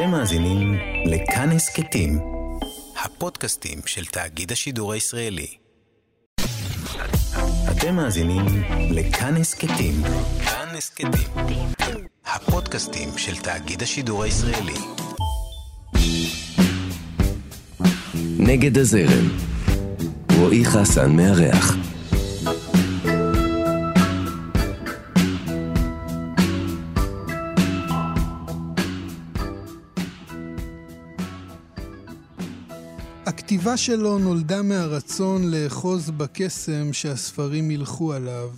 אתם מאזינים לכאן הסכתים, הפודקאסטים של תאגיד השידור הישראלי. אתם מאזינים לכאן הסכתים, כאן הסכתים, הפודקאסטים של תאגיד השידור הישראלי. נגד הזרם, רועי חסן מארח. הכתיבה שלו נולדה מהרצון לאחוז בקסם שהספרים ילכו עליו.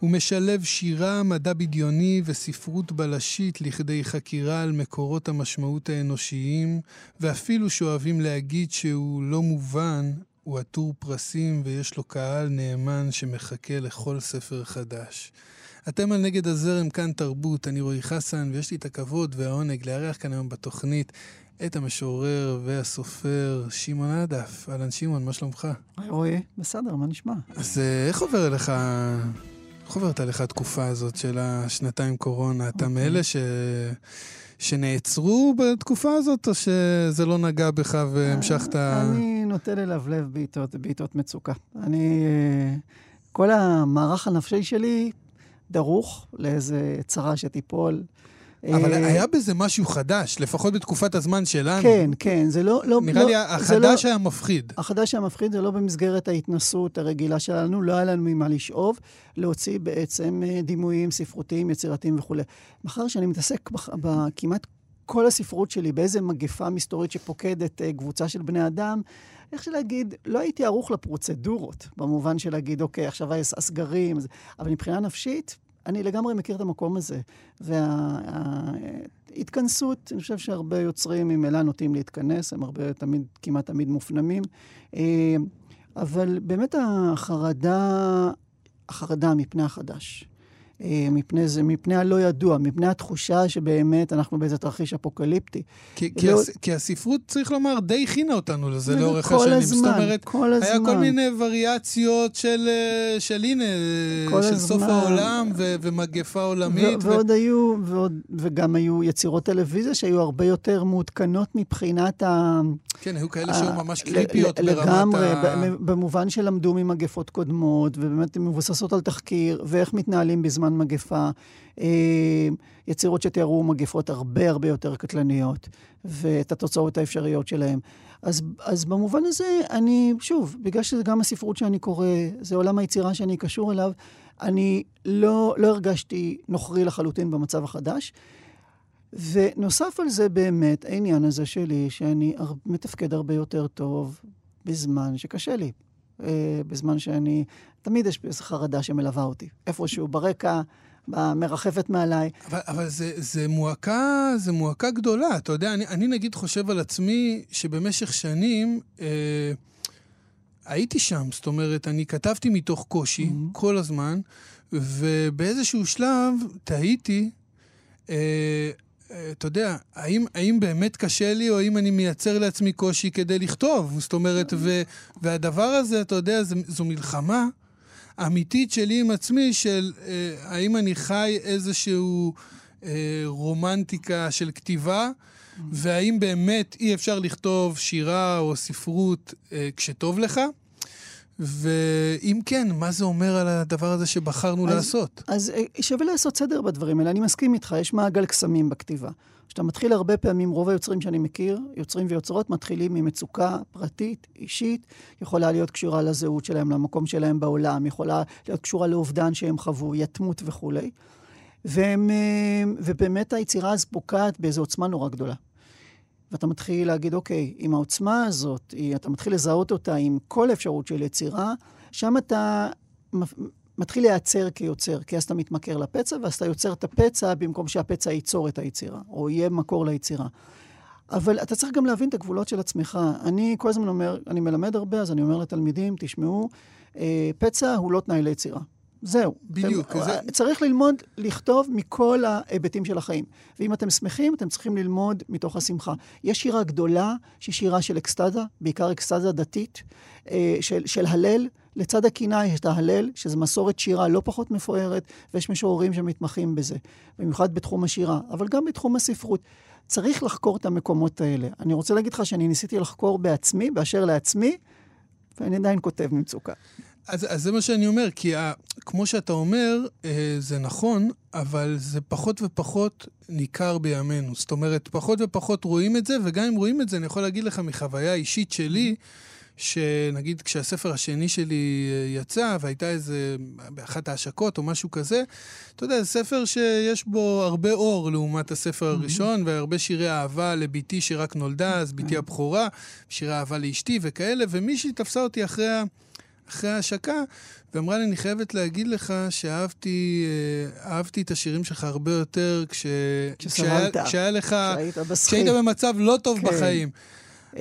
הוא משלב שירה, מדע בדיוני וספרות בלשית לכדי חקירה על מקורות המשמעות האנושיים, ואפילו שאוהבים להגיד שהוא לא מובן, הוא עטור פרסים ויש לו קהל נאמן שמחכה לכל ספר חדש. אתם על נגד הזרם כאן תרבות, אני רועי חסן, ויש לי את הכבוד והעונג לארח כאן היום בתוכנית את המשורר והסופר שמעון עדף. אהלן שמעון, מה שלומך? רועי, בסדר, מה נשמע? אז אה, איך עובר אליך, איך עוברת עליך התקופה הזאת של השנתיים קורונה? אתה אוקיי. מאלה ש... שנעצרו בתקופה הזאת, או שזה לא נגע בך והמשכת... אני נוטה ללבלב בעיתות, בעיתות מצוקה. אני... אה, כל המערך הנפשי שלי דרוך לאיזה צרה שתיפול. אבל אה, היה בזה משהו חדש, לפחות בתקופת הזמן שלנו. כן, כן, זה לא... לא נראה לא, לי החדש לא, היה מפחיד. החדש המפחיד זה לא במסגרת ההתנסות הרגילה שלנו, לא היה לנו ממה לשאוב, להוציא בעצם אה, דימויים ספרותיים, יצירתיים וכולי. מאחר שאני מתעסק בכמעט כל הספרות שלי באיזה מגפה מסתורית שפוקדת אה, קבוצה של בני אדם, איך שלהגיד, לא הייתי ערוך לפרוצדורות, במובן של להגיד, אוקיי, עכשיו יש הסגרים, אבל מבחינה נפשית, אני לגמרי מכיר את המקום הזה. וההתכנסות, אני חושב שהרבה יוצרים ממילא נוטים להתכנס, הם הרבה תמיד, כמעט תמיד מופנמים. אה, אבל באמת החרדה, החרדה מפני החדש. אה, מפני זה, מפני הלא ידוע, מפני התחושה שבאמת אנחנו באיזה תרחיש אפוקליפטי. כי, כי, לא- הס, כי הספרות, צריך לומר, די הכינה אותנו לזה זה לאורך כל השנים. הזמן, זאת אומרת, כל היה הזמן. כל מיני וריאציות של, אה, של הנה, של הזמן. סוף העולם ו- ומגפה עולמית. ו- ועוד היו, ועוד, וגם היו יצירות טלוויזיה שהיו הרבה יותר מעודכנות מבחינת ה... כן, היו כאלה שהיו ממש קריפיות ברמת לגמרי, ה... ב- במובן שלמדו ממגפות קודמות, ובאמת מבוססות על תחקיר, ואיך מתנהלים בזמן מגפה. אה, יצירות שתיארו מגפות הרבה הרבה יותר קטלניות, ואת התוצאות האפשריות שלהן. אז, אז במובן הזה, אני, שוב, בגלל שזה גם הספרות שאני קורא, זה עולם היצירה שאני קשור אליו, אני לא, לא הרגשתי נוכרי לחלוטין במצב החדש. ונוסף על זה באמת העניין הזה שלי, שאני מתפקד הרבה יותר טוב בזמן שקשה לי. אה, בזמן שאני, תמיד יש איזו חרדה שמלווה אותי. איפשהו ברקע, מרחפת מעליי. אבל, אבל זה, זה מועקה, זה מועקה גדולה. אתה יודע, אני, אני נגיד חושב על עצמי שבמשך שנים אה, הייתי שם. זאת אומרת, אני כתבתי מתוך קושי Mhm. כל הזמן, ובאיזשהו שלב תהיתי, אה, אתה יודע, האם, האם באמת קשה לי, או האם אני מייצר לעצמי קושי כדי לכתוב? זאת אומרת, ו, והדבר הזה, אתה יודע, זו, זו מלחמה אמיתית שלי עם עצמי, של אה, האם אני חי איזשהו אה, רומנטיקה של כתיבה, והאם באמת אי אפשר לכתוב שירה או ספרות אה, כשטוב לך? ואם כן, מה זה אומר על הדבר הזה שבחרנו אז- לעשות? אז אה, שווה לעשות סדר בדברים האלה. אני מסכים איתך, יש מעגל קסמים בכתיבה. כשאתה מתחיל הרבה פעמים, רוב היוצרים שאני מכיר, יוצרים ויוצרות, מתחילים ממצוקה פרטית, אישית, יכולה להיות קשורה לזהות שלהם, למקום שלהם בעולם, יכולה להיות קשורה לאובדן שהם חוו, יתמות וכולי. והם, אה, ובאמת היצירה אז פוקעת באיזו עוצמה נורא גדולה. ואתה מתחיל להגיד, אוקיי, עם העוצמה הזאת, אתה מתחיל לזהות אותה עם כל אפשרות של יצירה, שם אתה מתחיל להיעצר כיוצר, כי אז אתה מתמכר לפצע, ואז אתה יוצר את הפצע במקום שהפצע ייצור את היצירה, או יהיה מקור ליצירה. אבל אתה צריך גם להבין את הגבולות של עצמך. אני כל הזמן אומר, אני מלמד הרבה, אז אני אומר לתלמידים, תשמעו, אה, פצע הוא לא תנאי ליצירה. זהו. בדיוק, אתם, זה- צריך ללמוד לכתוב מכל ההיבטים של החיים. ואם אתם שמחים, אתם צריכים ללמוד מתוך השמחה. יש שירה גדולה, שהיא שירה של אקסטזה, בעיקר אקסטזה דתית, אה, של, של הלל לצד הקינה יש את ההלל, שזו מסורת שירה לא פחות מפוארת, ויש משוררים שמתמחים בזה, במיוחד בתחום השירה, אבל גם בתחום הספרות. צריך לחקור את המקומות האלה. אני רוצה להגיד לך שאני ניסיתי לחקור בעצמי, באשר לעצמי, ואני עדיין כותב ממצוקה. אז, אז זה מה שאני אומר, כי ה, כמו שאתה אומר, אה, זה נכון, אבל זה פחות ופחות ניכר בימינו. זאת אומרת, פחות ופחות רואים את זה, וגם אם רואים את זה, אני יכול להגיד לך מחוויה אישית שלי, שנגיד כשהספר השני שלי אה, יצא, והייתה איזה, באחת ההשקות או משהו כזה, אתה יודע, זה ספר שיש בו הרבה אור לעומת הספר הראשון, והרבה שירי אהבה לבתי שרק נולדה, אז בתי הבכורה, שירי אהבה לאשתי וכאלה, ומישהי תפסה אותי אחרי ה... אחרי ההשקה, ואמרה לי, אני חייבת להגיד לך שאהבתי אה, את השירים שלך הרבה יותר כש... כשהיה, כשהיה לך... כשהיית בסחי. כשהיית במצב לא טוב כן. בחיים.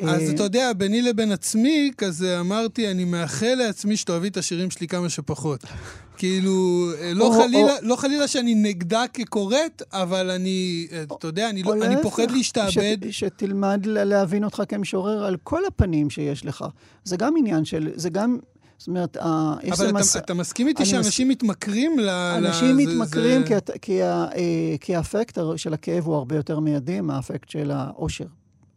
אז אה, אתה יודע, ביני לבין עצמי, כזה אמרתי, אני מאחל לעצמי שתאהבי את השירים שלי כמה שפחות. כאילו, אה, לא, או- חלילה, לא חלילה שאני נגדה כקוראת, אבל אני, אתה יודע, אני, לא, או אני פוחד להשתעבד. ש, שתלמד להבין אותך כמשורר על כל הפנים שיש לך. זה גם עניין של, זה גם, זאת אומרת, ה- יש אבל זה אתה, מס... אתה מסכים איתי שאנשים מתמכרים ל... אנשים ל- מתמכרים זה- כי, כי, ה- אה, כי האפקט של הכאב הוא הרבה יותר מיידי מהאפקט של האושר.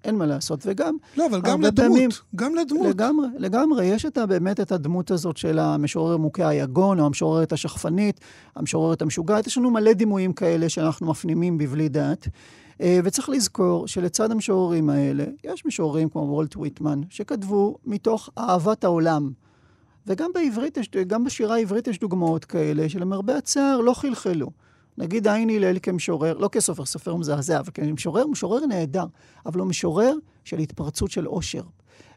אין מה לעשות, וגם, לא, אבל גם לדמות. פעמים- גם לדמות. לגמרי, לגמרי, יש את, ה- באמת את הדמות הזאת של המשורר מוכה היגון, או המשוררת השכפנית, המשוררת המשוגעת. יש לנו מלא דימויים כאלה שאנחנו מפנימים בבלי דעת. אה, וצריך לזכור שלצד המשוררים האלה, יש משוררים כמו וולט ויטמן, שכתבו מתוך אהבת העולם. וגם בעברית, גם בשירה העברית יש דוגמאות כאלה, שלמרבה הצער לא חלחלו. נגיד עין הלל כמשורר, לא כסופר, סופר מזעזע, אבל כמשורר, הוא משורר נהדר, אבל הוא משורר של התפרצות של עושר.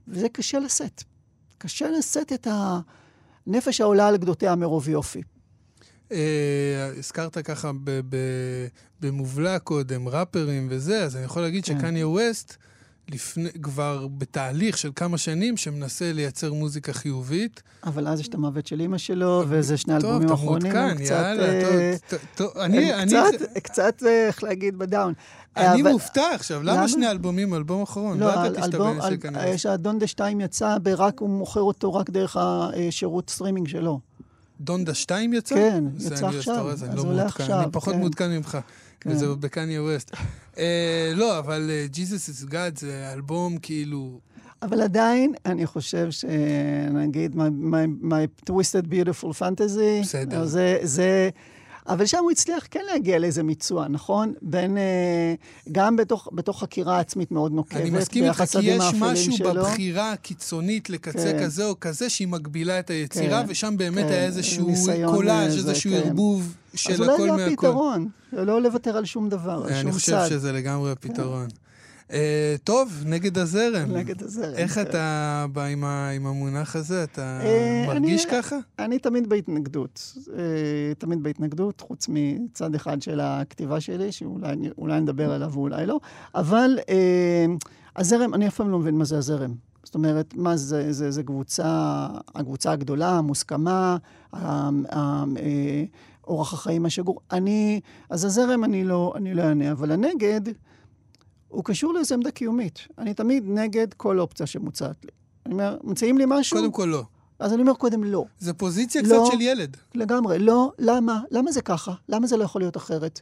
וזה קשה לשאת. קשה לשאת את הנפש העולה על גדותיה מרוב יופי. אה, הזכרת ככה במובלע קודם, ראפרים וזה, אז אני יכול להגיד כן. שקניה ווסט, לפני, כבר בתהליך של כמה שנים, שמנסה לייצר מוזיקה חיובית. אבל אז יש את המוות של אימא שלו, וזה שני טוב, האלבומים אתה האחרונים, הם מעודכן. יאללה, אה, טוב, טוב, טוב, אני, קצת, קצת, אה, איך להגיד, בדאון. אני מופתע עכשיו, למה? שני אלבומים, אלבום אחרון? לא לא, ידעתי שאתה האלבום, בן של קניה אל- ווסט. שהדונדה 2 יצא, הוא מוכר אותו רק דרך השירות סטרימינג שלו. דונדה 2 יצא? כן, יצא עכשיו, אז אני לא מעודכן, אני פחות כן. מעודכן ממך. כן. וזה בקניה ווסט. אה, לא, אבל ג'יזוס is God זה אלבום כאילו... אבל עדיין, אני חושב שנגיד, my, my, my twisted beautiful fantasy, בסדר. זה, זה... אבל שם הוא הצליח כן להגיע לאיזה מיצוע, נכון? בין... אה, גם בתוך, בתוך חקירה עצמית מאוד נוקבת, אני מסכים איתך, כי יש משהו שלו. בבחירה הקיצונית לקצה כן. כזה או כזה, שהיא מגבילה את היצירה, כן, ושם באמת כן, היה איזשהו קולאז', לזה, איזשהו כן. ערבוב של אז הכל אולי זה מהכל. הפתרון, לא לוותר על שום דבר, על שום אני חושב צד. שזה לגמרי הפתרון. אה, טוב, נגד הזרם. נגד הזרם. איך כן. אתה בא עם ה- עם המונח הזה? אתה אה, מרגיש אני- ככה? אני תמיד בהתנגדות. אה, תמיד בהתנגדות, חוץ מצד אחד של הכתיבה שלי, שאולי אולי נדבר עליו ואולי לא. אבל אה, הזרם, אני אף פעם לא מבין מה זה הזרם. זאת אומרת, מה זה, זה, זה קבוצה, הקבוצה הגדולה, המוסכמה, אה, אורח החיים השגור. אני, אז הזרם אני לא, אני לא אענה, אבל הנגד, הוא קשור לאיזו עמדה קיומית. אני תמיד נגד כל אופציה שמוצעת לי. אני אומר, מציעים לי משהו, קודם כל לא. אז אני אומר קודם לא. זה פוזיציה לא. קצת של ילד. לגמרי. לא, למה? למה זה ככה? למה זה לא יכול להיות אחרת?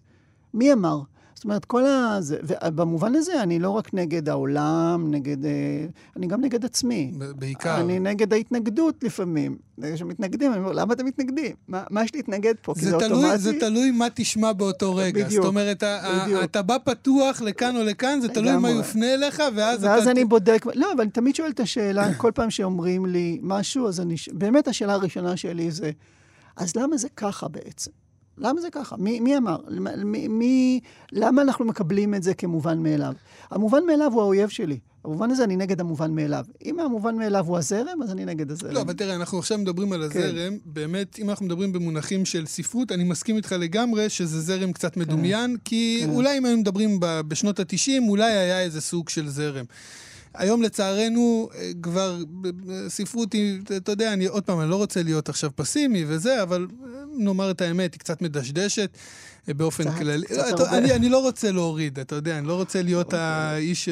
מי אמר? זאת אומרת, כל ה... זה, ובמובן הזה אני לא רק נגד העולם, נגד... אה, אני גם נגד עצמי. בעיקר. אני נגד ההתנגדות לפעמים. כשמתנגדים, אני אומר, למה אתם מתנגדים? מה, מה יש להתנגד פה? כי זה, תלוי, אוטומטי? זה תלוי מה תשמע באותו רגע. בדיוק, זאת אומרת, בדיוק. אתה בא פתוח לכאן או לכאן, זה תלוי מה. יופנה אליך, ואז, ואז אתה... אני בודק, לא, אבל אני תמיד שואל את השאלה, כל פעם שאומרים לי משהו, אז אני, באמת השאלה הראשונה שלי זה, אז למה זה ככה בעצם? למה זה ככה? מי, מי אמר? מי, מי, למה אנחנו מקבלים את זה כמובן מאליו? המובן מאליו הוא האויב שלי. במובן הזה אני נגד המובן מאליו. אם המובן מאליו הוא הזרם, אז אני נגד הזרם. לא, אבל תראה, אנחנו עכשיו מדברים על כן. הזרם. באמת, אם אנחנו מדברים במונחים של ספרות, אני מסכים איתך לגמרי שזה זרם קצת מדומיין, כי כן. אולי אם היינו מדברים בשנות ה-90, אולי היה איזה סוג של זרם. היום לצערנו אה, כבר ב- ספרות היא, אתה יודע, אני עוד פעם, אני לא רוצה להיות עכשיו פסימי וזה, אבל אה, נאמר את האמת, היא קצת מדשדשת אה, באופן קצת, כללי. קצת לא, אתה-. אני, אני לא רוצה להוריד, אתה יודע, אני לא רוצה להיות אוקיי. האיש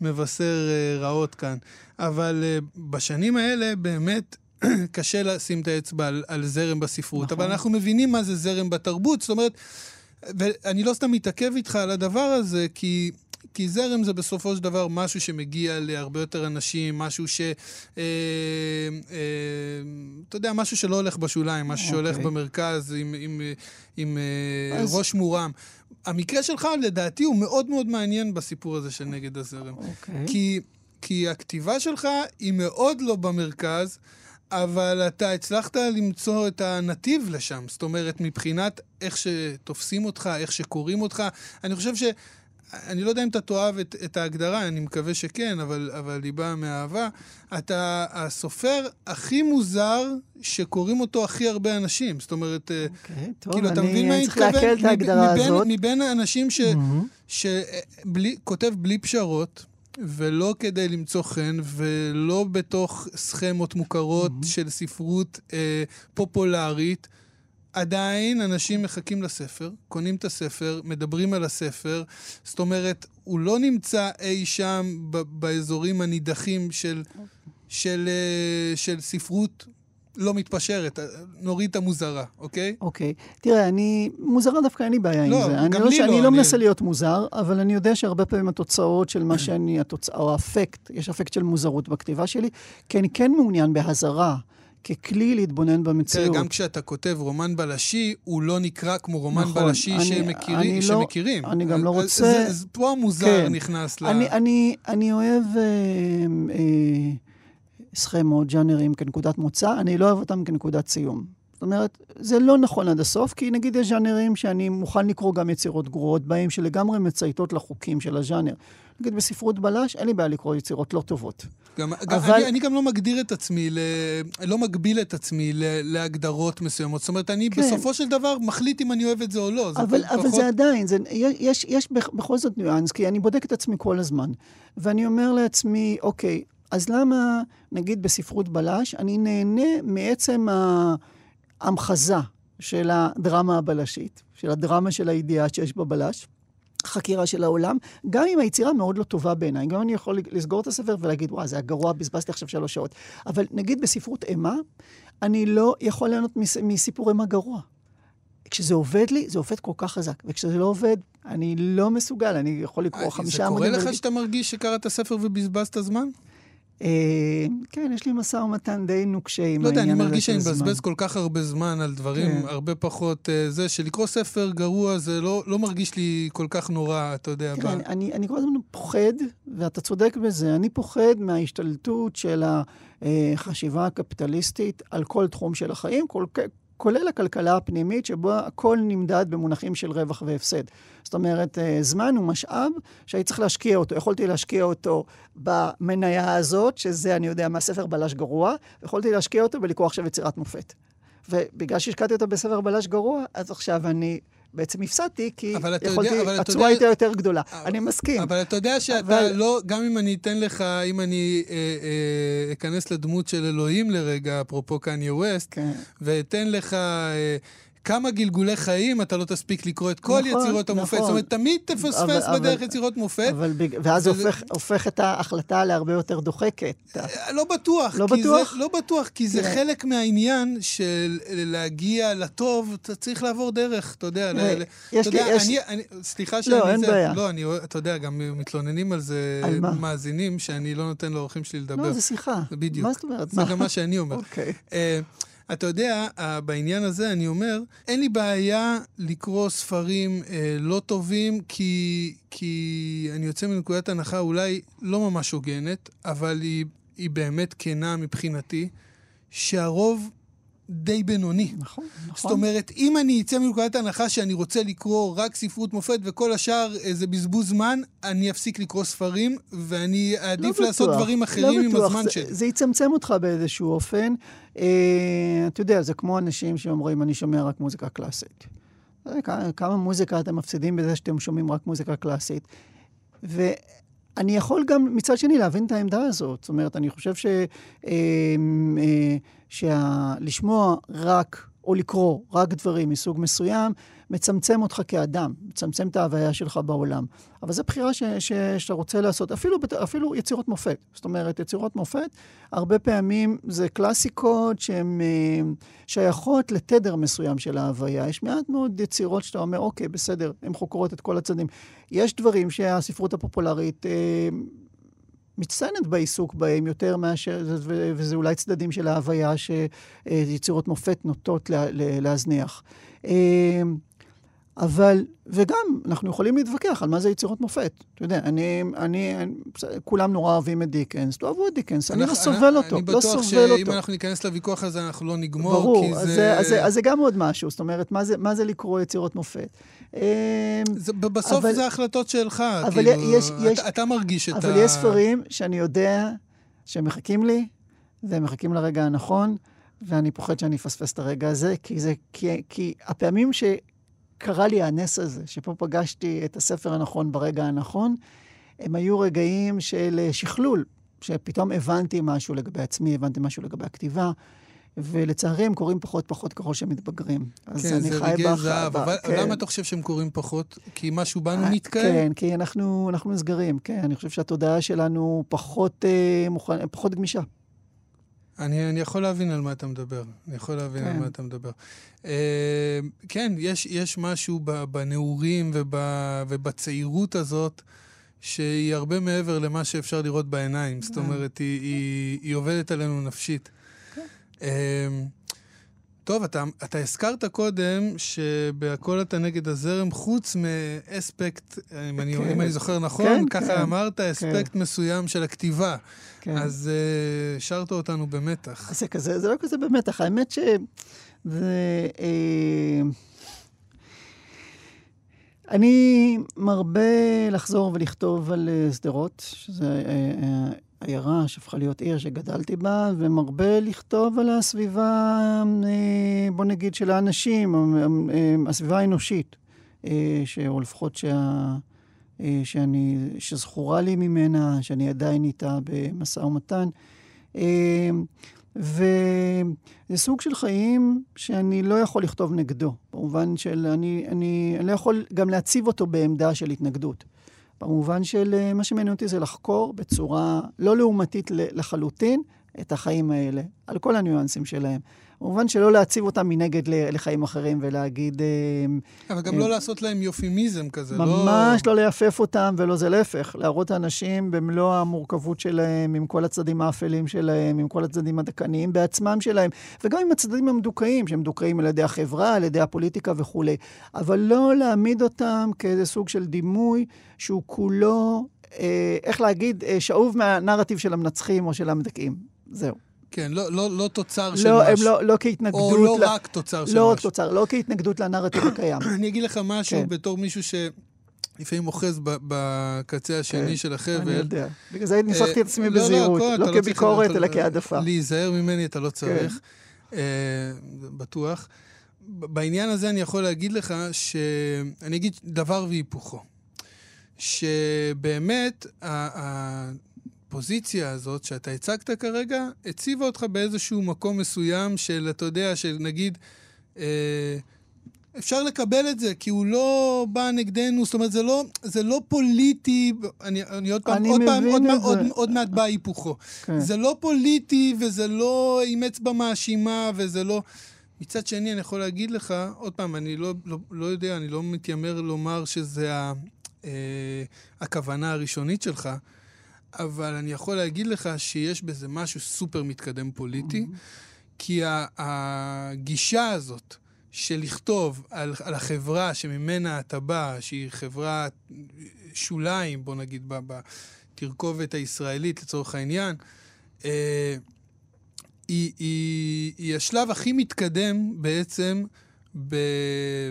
שמבשר אה, רעות כאן. אבל אה, בשנים האלה באמת קשה לשים את האצבע על, על זרם בספרות, נכון. אבל אנחנו מבינים מה זה זרם בתרבות, זאת אומרת, ואני לא סתם מתעכב איתך על הדבר הזה, כי... כי זרם זה בסופו של דבר משהו שמגיע להרבה יותר אנשים, משהו ש... אה, אה, אתה יודע, משהו שלא הולך בשוליים, משהו okay. שהולך אוקיי. במרכז עם, עם, עם אה, אז... ראש מורם. המקרה שלך, לדעתי, הוא מאוד מאוד מעניין בסיפור הזה של נגד הזרם. אוקיי. כי, כי הכתיבה שלך היא מאוד לא במרכז, אבל אתה הצלחת למצוא את הנתיב לשם. זאת אומרת, מבחינת איך שתופסים אותך, איך שקוראים אותך. אני חושב ש... אני לא יודע אם אתה תאהב את, את ההגדרה, אני מקווה שכן, אבל, אבל היא באה מאהבה. אתה הסופר הכי מוזר שקוראים אותו הכי הרבה אנשים. זאת אומרת, אוקיי, טוב, כאילו, אתה מבין מה אני אני צריך לעכל את מתכוון? ההגדרה מבין, הזאת. מבין האנשים ש, Mm-hmm. שכותב בלי פשרות, ולא כדי למצוא חן, ולא בתוך סכמות מוכרות Mm-hmm. של ספרות אה, פופולרית, עדיין אנשים מחכים לספר, קונים את הספר, מדברים על הספר. זאת אומרת, הוא לא נמצא אי שם ב- באזורים הנידחים של, של, אה, של ספרות לא מתפשרת. נוריד את המוזרה, אוקיי? אוקיי. תראה, אני... מוזרה דווקא אין לי בעיה לא, עם זה. אני גם לא, לי שאני לא, לא אני- מנסה להיות מוזר, אבל אני יודע שהרבה פעמים התוצאות של מה שאני, התוצאה, או האפקט, יש אפקט של מוזרות בכתיבה שלי, כי אני כן מעוניין בהזרה. ככלי להתבונן תראה, במציאות. גם כשאתה כותב רומן בלשי, הוא לא נקרא כמו רומן נכון, בלשי אני- שמכירים. אני לא- שמכירים. אני גם לא אז- רוצה- אז- אז פה המוזר כן. נכנס ל... אני, אני, אני אוהב אה, אה, סכמות, ג'אנרים כנקודת מוצא, אני לא אוהב אותם כנקודת סיום. זאת אומרת, זה לא נכון עד הסוף, כי נגיד יש ז'אנרים שאני מוכן לקרוא גם יצירות גרועות בהם, שלגמרי מצייתות לחוקים של הז'אנר. נגיד בספרות בלש, אין לי בעיה לקרוא יצירות לא טובות. גם, אבל... אבל- אני, אני גם לא מגדיר את עצמי, ל... לא מגביל את עצמי ל... להגדרות מסוימות. זאת אומרת, אני כן. בסופו של דבר מחליט אם אני אוהב את זה או לא. זה אבל, פחות... אבל זה עדיין, זה, יש, יש בכ- בכל זאת ניואנס, כי אני בודק את עצמי כל הזמן. ואני אומר לעצמי, אוקיי, אז למה, נגיד בספרות בלש, אני נהנה מעצם ההמחזה של הדרמה הבלשית, של הדרמה של הידיעה שיש בבלש, חקירה של העולם, גם אם היצירה מאוד לא טובה בעיניי. גם אני יכול לסגור את הספר ולהגיד, וואי, זה הגרוע, בזבזתי עכשיו שלוש שעות. אבל נגיד בספרות אימה, אני לא יכול ליהנות מס- מסיפור אימה גרוע. כשזה עובד לי, זה עובד כל כך חזק. וכשזה לא עובד, אני לא מסוגל, אני יכול לקרוא אה, חמישה זה קורה עמודים לך שאתה מרגיש שקראת ספר ובזבזת זמן? אה, כן, יש לי משא ומתן די נוקשה עם לא יודע, אני העניין הזה מרגיש שאני של מבזבז. כל כך הרבה זמן על דברים כן. הרבה פחות... אה, זה, שלקרוא ספר גרוע זה לא, לא מרגיש לי כל כך נורא, אתה יודע. תראה, ב- אני, כל הזמן פוחד, ואתה צודק בזה, אני פוחד מההשתלטות של החשיבה הקפיטליסטית על כל תחום של החיים, כל, כולל הכלכלה הפנימית, שבו הכל נמדד במונחים של רווח והפסד. זאת אומרת, אה, זמן הוא משאב שהייתי צריך להשקיע אותו. יכולתי להשקיע אותו במניה הזאת, שזה, אני יודע, מהספר בלש גרוע, ויכולתי להשקיע אותו בלקרוא עכשיו יצירת מופת. ובגלל שהשקעתי אותו בספר בלש גרוע, אז עכשיו אני בעצם הפסדתי, כי אבל יודע- יכולתי, אבל התשואה יודע- הייתה יותר גדולה. אני מסכים. אבל אתה יודע שאתה אבל- לא, גם אם אני אתן לך, אם אני אה, אה, אכנס לדמות של אלוהים לרגע, אפרופו קניה ווסט, כן. ואתן לך אה, כמה גלגולי חיים, אתה לא תספיק לקרוא את כל נכון, יצירות המופת. נכון. זאת אומרת, תמיד תפספס אבל- בדרך אבל- יצירות מופת. אבל. ואז זה וזה- הופך, הופך את ההחלטה להרבה יותר דוחקת. אה, לא בטוח. לא בטוח? זה, לא בטוח, כי זה תראה. חלק מהעניין של להגיע לטוב, אתה צריך לעבור דרך, אתה יודע. תראה, ל- יש אתה לי- יודע, יש- אני, אני, סליחה שאני... לא, אין זה, בעיה. לא, אני, אתה יודע, גם מתלוננים על זה על מה? מאזינים, שאני לא נותן לאורחים שלי לדבר. לא, זה שיחה. בדיוק. מה זאת אומרת? זה גם מה שאני אומר. אוקיי. אה, אתה יודע, אה, בעניין הזה אני אומר, אין לי בעיה לקרוא ספרים אה, לא טובים, כי, כי אני יוצא מנקודת הנחה אולי לא ממש הוגנת, אבל היא, היא באמת כנה מבחינתי, שהרוב די בינוני. נכון, נכון. זאת אומרת, אם אני אצא מנקודת הנחה שאני רוצה לקרוא רק ספרות מופת וכל השאר זה בזבוז זמן, אני אפסיק לקרוא ספרים, ואני אעדיף לא לעשות בטוח, דברים אחרים לא עם בטוח. הזמן זה, שלי. זה יצמצם אותך באיזשהו אופן. אה, אתה יודע, זה כמו אנשים שאומרים, אני שומע רק מוזיקה קלאסית. אה, כמה מוזיקה אתם מפסידים בזה שאתם שומעים רק מוזיקה קלאסית. ואני יכול גם מצד שני להבין את העמדה הזאת. זאת אומרת, אני חושב ש... אה, אה, שלשמוע רק, או לקרוא רק דברים מסוג מסוים, מצמצם אותך כאדם, מצמצם את ההוויה שלך בעולם. אבל זו בחירה ש, ש, שאתה רוצה לעשות, אפילו, אפילו יצירות מופת. זאת אומרת, יצירות מופת, הרבה פעמים זה קלאסיקות שהן אה, שייכות לתדר מסוים של ההוויה. יש מעט מאוד יצירות שאתה אומר, אוקיי, בסדר, הן חוקרות את כל הצדדים. יש דברים שהספרות הפופולרית... אה, מצטיינת בעיסוק בהם יותר מאשר, וזה אולי צדדים של ההוויה שיצירות מופת נוטות להזניח. אבל, וגם, אנחנו יכולים להתווכח על מה זה יצירות מופת. אתה יודע, אני, אני, אני כולם נורא אוהבים את דיקנס, תאהבו את דיקנס, אני לא סובל אותו, לא סובל אותו. אני בטוח שאם אנחנו ניכנס לוויכוח הזה, אנחנו לא נגמור, ברור, כי זה... ברור, אז, אז זה גם עוד משהו, זאת אומרת, מה זה, מה זה לקרוא יצירות מופת? אה, זה, בסוף אבל, זה החלטות שלך, אבל כאילו, יש, יש, אתה, אתה מרגיש את ה... אבל יש ספרים שאני יודע שהם מחכים לי, והם מחכים לרגע הנכון, ואני פוחד שאני אפספס את הרגע הזה, כי, זה, כי, כי הפעמים ש... קרה לי הנס הזה, שפה פגשתי את הספר הנכון ברגע הנכון, הם היו רגעים של שכלול, שפתאום הבנתי משהו לגבי עצמי, הבנתי משהו לגבי הכתיבה. ולצערי הם קורים פחות פחות ככל שהם מתבגרים. אז כן, אני חי בך... זהב, אבל כן. למה אתה חושב שהם קורים פחות? כי משהו בנו אה, מתקיים? כן, כי אנחנו, אנחנו נסגרים, כן. אני חושב שהתודעה שלנו פחות, אה, מוכן, פחות גמישה. אני, אני יכול להבין על מה אתה מדבר. אני יכול להבין כן. על מה אתה מדבר. Uh, כן, יש, יש משהו בנעורים וב, ובצעירות הזאת, שהיא הרבה מעבר למה שאפשר לראות בעיניים. זאת כן. אומרת, היא, היא, היא עובדת עלינו נפשית. כן. Uh, טוב, אתה, אתה הזכרת קודם שבהכל אתה נגד הזרם, חוץ מאספקט, אם, כן. אני, אם אני זוכר נכון, כן, ככה כן, אמרת, כן. אספקט כן. מסוים של הכתיבה. כן. אז uh, השארת אותנו במתח. זה כזה, זה לא כזה במתח. האמת שזה... אה, אני מרבה לחזור ולכתוב על אה, שדרות, שזה אה, אה, עיירה שהפכה להיות עיר שגדלתי בה, ומרבה לכתוב על הסביבה, בוא נגיד, של האנשים, הסביבה האנושית, או לפחות שה... שאני, שזכורה לי ממנה, שאני עדיין איתה במשא ומתן. וזה סוג של חיים שאני לא יכול לכתוב נגדו, במובן של אני, אני, אני לא יכול גם להציב אותו בעמדה של התנגדות. במובן של אה, מה שמעניין אותי זה לחקור בצורה לא לעומתית לחלוטין את החיים האלה, על כל הניואנסים שלהם. במובן שלא להציב אותם מנגד לחיים אחרים ולהגיד... אה, אבל גם אה, לא לעשות להם יופימיזם כזה, ממש לא... ממש לא ליפף אותם, ולא זה להפך. להראות האנשים במלוא המורכבות שלהם, עם כל הצדדים האפלים שלהם, עם כל הצדדים הדכאניים בעצמם שלהם, וגם עם הצדדים המדוכאים, שהם מדוכאים על ידי החברה, על ידי הפוליטיקה וכולי. אבל לא להעמיד אותם כאיזה סוג של דימוי שהוא כולו, אה, איך להגיד, אה, שאוב מהנרטיב של המנצחים או של המדכאים. זהו. כן, לא, לא, לא תוצר של לא, משהו. לא, לא כהתנגדות... או לא ל... רק תוצר של לא משהו. לא רק תוצר, לא כהתנגדות לנרטיב הקיים. אני אגיד לך משהו כן. בתור מישהו ש... לפעמים אוחז בקצה השני כן, של החבל. אני יודע. בגלל זה ניסחתי את עצמי אה, לא, בזהירות. לא, לא, לא כביקורת, אלא כהעדפה. להיזהר ממני אתה לא צריך. כן. אה, בטוח. בעניין הזה אני יכול להגיד לך שאני אגיד דבר והיפוכו. שבאמת, הפוזיציה הזאת שאתה הצגת כרגע, הציבה אותך באיזשהו מקום מסוים של, אתה יודע, של נגיד, אה, אפשר לקבל את זה, כי הוא לא בא נגדנו, זאת אומרת, זה לא, זה לא פוליטי, אני, אני עוד פעם, אני עוד פעם, עוד, עוד, עוד מעט בא היפוכו. כן. זה לא פוליטי, וזה לא עם אצבע מאשימה, וזה לא... מצד שני, אני יכול להגיד לך, עוד פעם, אני לא, לא, לא יודע, אני לא מתיימר לומר שזה ה, אה, הכוונה הראשונית שלך, אבל אני יכול להגיד לך שיש בזה משהו סופר מתקדם פוליטי, mm-hmm. כי הגישה הזאת של לכתוב על, על החברה שממנה אתה בא, שהיא חברה שוליים, בוא נגיד, בתרכובת הישראלית לצורך העניין, אה, היא, היא, היא השלב הכי מתקדם בעצם ב,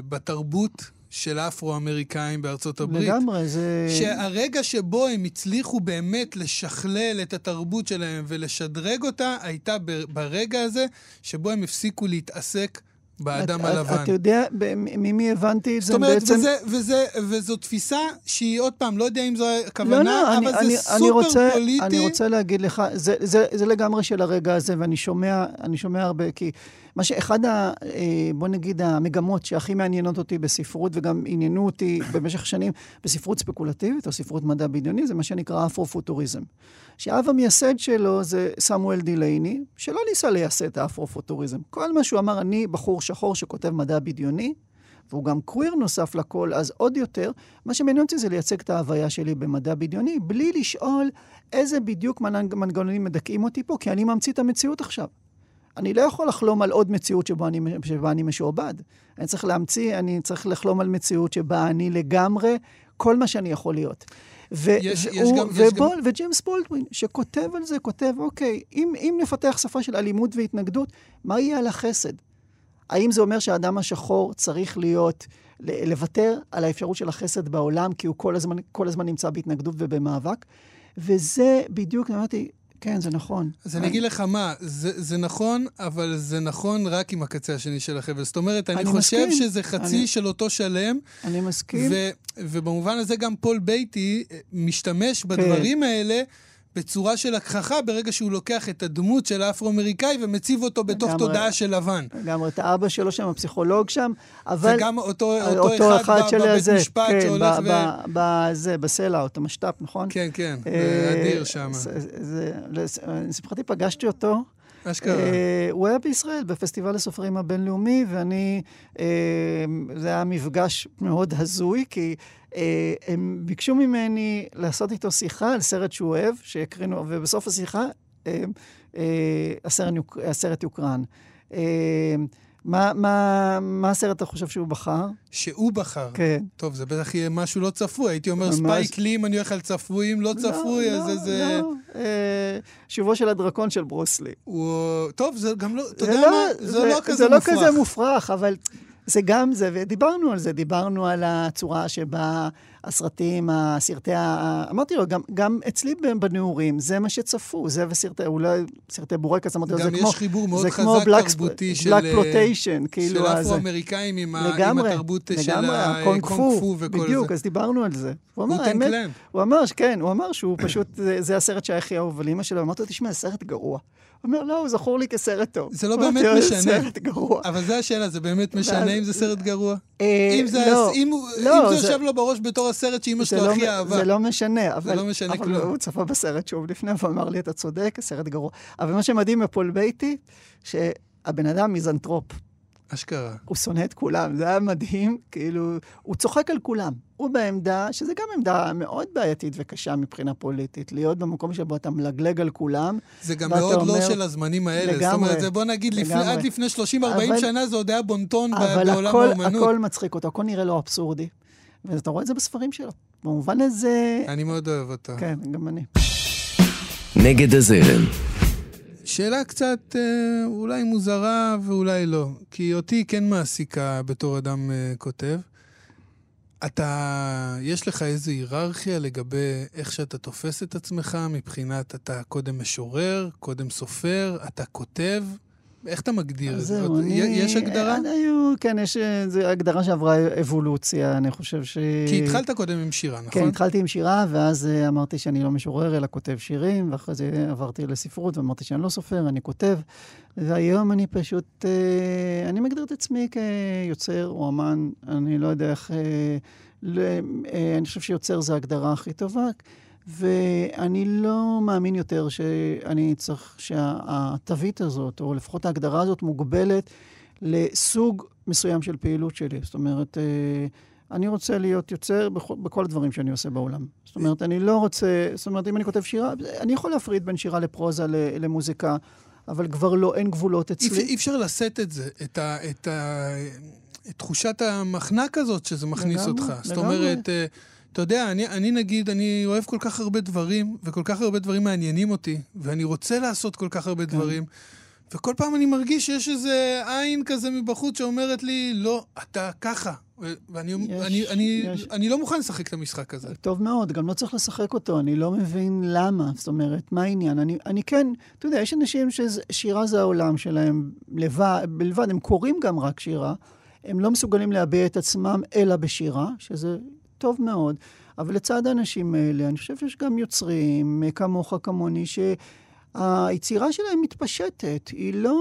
בתרבות של האפרו-אמריקאים בארצות הברית. לגמרי, זה... שהרגע שבו הם הצליחו באמת לשכלל את התרבות שלהם ולשדרג אותה, הייתה ברגע הזה שבו הם הפסיקו להתעסק באדם את- הלבן. אתה יודע ב- ממי הבנתי את זה זאת אומרת, בעצם? וזה, וזה, וזו תפיסה שהיא, עוד פעם, לא יודע אם זו לא, הכוונה, לא, אני, אבל אני, זה אני סופר רוצה, פוליטי. אני רוצה להגיד לך, זה, זה, זה לגמרי של הרגע הזה, ואני שומע, אני שומע הרבה, כי מה שאחד ה... אה, בוא נגיד, המגמות שהכי מעניינות אותי בספרות, וגם עניינו אותי במשך שנים בספרות ספקולטיבית, או ספרות מדע בדיוני, זה מה שנקרא אפרו-פוטוריזם. שהאב המייסד שלו זה סמואל דילייני, שלא ניסה לייסד את האפרו-פוטוריזם. כל מה שהוא אמר, אני בחור שחור שכותב מדע בדיוני, והוא גם קוויר נוסף לכל, אז עוד יותר, מה שמעניין אותי זה לייצג את ההוויה שלי במדע בדיוני, בלי לשאול איזה בדיוק מנג- מנגנונים מדכאים אותי פה, כי אני ממציא את המציאות עכשיו. אני לא יכול לחלום על עוד מציאות שבה אני, שבה אני משועבד. אני צריך להמציא, אני צריך לחלום על מציאות שבה אני לגמרי כל מה שאני יכול להיות. ו- יש- יש והוא- גם- יש ובול, וג'יימס בולדווין, שכותב על זה, כותב, אוקיי, אם, אם נפתח שפה של אלימות והתנגדות, מה יהיה על החסד? האם זה אומר שהאדם השחור צריך להיות, לוותר על האפשרות של החסד בעולם, כי הוא כל הזמן, כל הזמן נמצא בהתנגדות ובמאבק? וזה בדיוק, אמרתי, כן, זה נכון. אז אני אגיד לך מה, זה, זה נכון, אבל זה נכון רק עם הקצה השני של החבל. זאת אומרת, אני, אני חושב מסכים. שזה חצי אני- של אותו שלם, אני מסכים. ו, ובמובן הזה גם פול בייטי משתמש בדברים האלה בצורה כל כך חכמה ברגע שהוא לוקח את הדמות של האפרו-אמריקאי ומציב אותו בתוך. תודעה של לבן. לגמרי, את האבא שלו שם, הפסיכולוג שם, אבל... וגם אותו, אותו, אותו אחד, אחד ב- של בבית משפט כן, שהולך ב- ו... ב- בזה, ב Sellout, המשת"פ, נכון? כן, כן, אה, אדיר שם. זה- זה- לס- לשמחתי פגשתי אותו. אשכרה. אה, הוא היה בישראל, בפסטיבל הסופרים הבינלאומי, ואני... אה, זה היה מפגש מאוד הזוי, כי אה, הם ביקשו ממני לעשות איתו שיחה על סרט שהוא אוהב, שהקרינו, ובסוף השיחה הסרט יוק- הסרט יוקרן. מה- מה מה הסרט אתה חושב שהוא בחר? שהוא בחר. כן. טוב, זה בטח יהיה משהו לא צפוי. הייתי אומר ממש. ספייק לי, אם אני הולך על צפוי, אם לא צפוי, אז לא, זה... לא. אה, שובו של הדרקון של ברוסלי. הוא... טוב, זה גם לא... אתה זה יודע מה? זה לא כזה זה לא מופרך. כזה מופרך, אבל זה גם זה, ודיברנו על זה, דיברנו על הצורה שבה הסרטים, הסרטי ה... אמרתי לו, גם, גם אצלי בנעורים, זה מה שצפו, זה וסרטי, אולי סרטי בורקס, אמרתי לו, זה גם כמו... יש חיבור מאוד חזק Black- תרבותי של... Black אה, Plotation, כאילו, של. אפרו-אמריקאים עם ה- עם לגמרי, התרבות של לגמרי, הקונג פו וכל בדיוק, זה. אז דיברנו על זה. הוא אמר, האמת. הוא אמר, כן, הוא אמר שהוא פשוט, זה, זה הסרט שהיה הכי אהוב על אמא שלו, אמרתי לו, תשמע, זה סרט גרוע. אומר, לא, הוא זכור לי כסרט טוב. זה לא באמת משנה. זה סרט גרוע. אבל זה השאלה, זה באמת משנה אם זה סרט גרוע? אה, אם זה לא, לא, זה יושב לו בראש בתור הסרט שאימא שלו לא- הכי אהבה. זה לא משנה, אבל. הוא צפה בסרט שוב לפני ואמר לי, אתה צודק, סרט גרוע. אבל מה שמדהים בפול בייטי, שהבן אדם מיזנטרופ. אשכרה. הוא שונא את כולם, זה היה מדהים, כאילו, הוא צוחק על כולם. הוא בעמדה, שזה גם עמדה מאוד בעייתית וקשה מבחינה פוליטית, להיות במקום שבו אתה מלגלג על כולם. זה גם מאוד לא אומר- של הזמנים האלה. זאת לגמרי, אומרת, זה בוא נגיד, לפני-. עד לפני 30-40 אבל- שנה זה עוד היה בונטון אבל בעולם הכל, האומנות. הכל מצחיק אותו, הכל נראה לו אבסורדי. ואתה רואה את זה בספרים שלו. במובן הזה, אני מאוד אוהב אותו. כן, גם אני. נגד הזרם. שאלה קצת אה, אולי מוזרה ואולי לא, כי אותי כן מעסיקה בתור אדם אה, כותב. אתה, יש לך איזו היררכיה לגבי איך שאתה תופס את עצמך מבחינת אתה קודם משורר, קודם סופר, אתה כותב? איך אתה מגדיר את זה? זהו, אני... יש הגדרה? אה, היו, כן, יש הגדרה שעברה אבולוציה, אני חושב ש... כי התחלת קודם עם שירה, נכון? כן, התחלתי עם שירה, ואז uh, אמרתי שאני לא משורר, אלא כותב שירים, ואחרי זה עברתי לספרות, ואמרתי שאני לא סופר, אני כותב. והיום אני פשוט, uh, אני מגדיר את עצמי כיוצר או אמן, אני לא יודע איך... Uh, ל, uh, אני חושב שיוצר זה ההגדרה הכי טובה, ואני לא מאמין יותר שאני צריך, שהתווית הזאת, או לפחות ההגדרה הזאת, מוגבלת לסוג מסוים של פעילות שלי. זאת אומרת, uh, אני רוצה להיות יוצר בכל, בכל הדברים שאני עושה בעולם. זאת אומרת, אני לא רוצה, זאת אומרת, אם אני כותב שירה, אני יכול להפריד בין שירה לפרוזה למוזיקה, אבל כבר לא, אין גבולות אצלי. אי אפשר לשאת את זה, את, ה, את, ה, את תחושת המחנק הזאת שזה מכניס לגמרי, אותך. זאת לגמרי. אומרת, אה, אתה יודע, אני, אני נגיד, אני אוהב כל כך הרבה דברים, וכל כך הרבה דברים מעניינים אותי, ואני רוצה לעשות כל כך הרבה כן. דברים, וכל פעם אני מרגיש שיש איזה עין כזה מבחוץ שאומרת לי, לא, אתה ככה. ואני יש, אני, אני, יש. אני לא מוכן לשחק את המשחק הזה. טוב מאוד, גם לא צריך לשחק אותו, אני לא מבין למה. זאת אומרת, מה העניין? אני, אני כן, אתה יודע, יש אנשים ששירה זה העולם שלהם לבד, בלבד, הם קוראים גם רק שירה, הם לא מסוגלים להביע את עצמם אלא בשירה, שזה טוב מאוד. אבל לצד האנשים האלה, אני חושב שיש גם יוצרים, כמוך, כמוני, ש... היצירה שלהם מתפשטת. היא לא...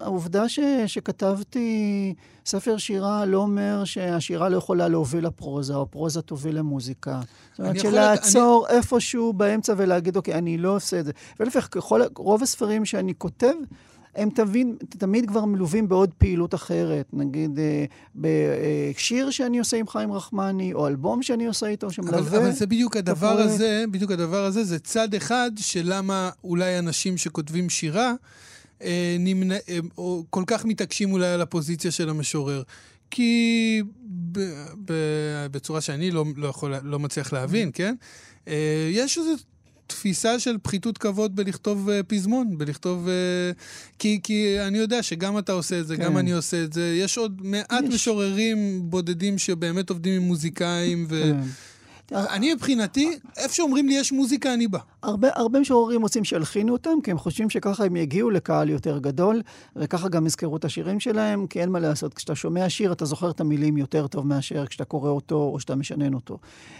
העובדה ש... שכתבתי ספר שירה לא אומר שהשירה לא יכולה להוביל לפרוזה, או הפרוזה תוביל למוזיקה. זאת אומרת, שלעצור אני... איפשהו באמצע ולהגיד, אוקיי, אני לא עושה את זה. ולהפך, רוב הספרים שאני כותב, הם תבין, תמיד כבר מלווים בעוד פעילות אחרת. נגיד, אה, בשיר שאני עושה עם חיים רחמני, או אלבום שאני עושה איתו, שמלווה... אבל, אבל זה בדיוק הדבר הפרויקט. הזה, בדיוק הדבר הזה, זה צד אחד של למה אולי אנשים שכותבים שירה, אה, נמנע, אה, או כל כך מתעקשים אולי על הפוזיציה של המשורר. כי ב, ב, בצורה שאני לא, לא, יכול, לא מצליח להבין, כן? אה, יש איזו תפיסה של פחיתות כבוד בלכתוב uh, פזמון, בלכתוב... Uh, כי, כי אני יודע שגם אתה עושה את זה, כן. גם אני עושה את זה. יש עוד מעט יש. משוררים בודדים שבאמת עובדים עם מוזיקאים, ו... כן. אני מבחינתי, איפה שאומרים לי יש מוזיקה, אני בא. הרבה, הרבה משוררים רוצים שילחינו אותם, כי הם חושבים שככה הם יגיעו לקהל יותר גדול, וככה גם יזכרו את השירים שלהם, כי אין מה לעשות. כשאתה שומע שיר, אתה זוכר את המילים יותר טוב מאשר כשאתה קורא אותו או שאתה משנן אותו.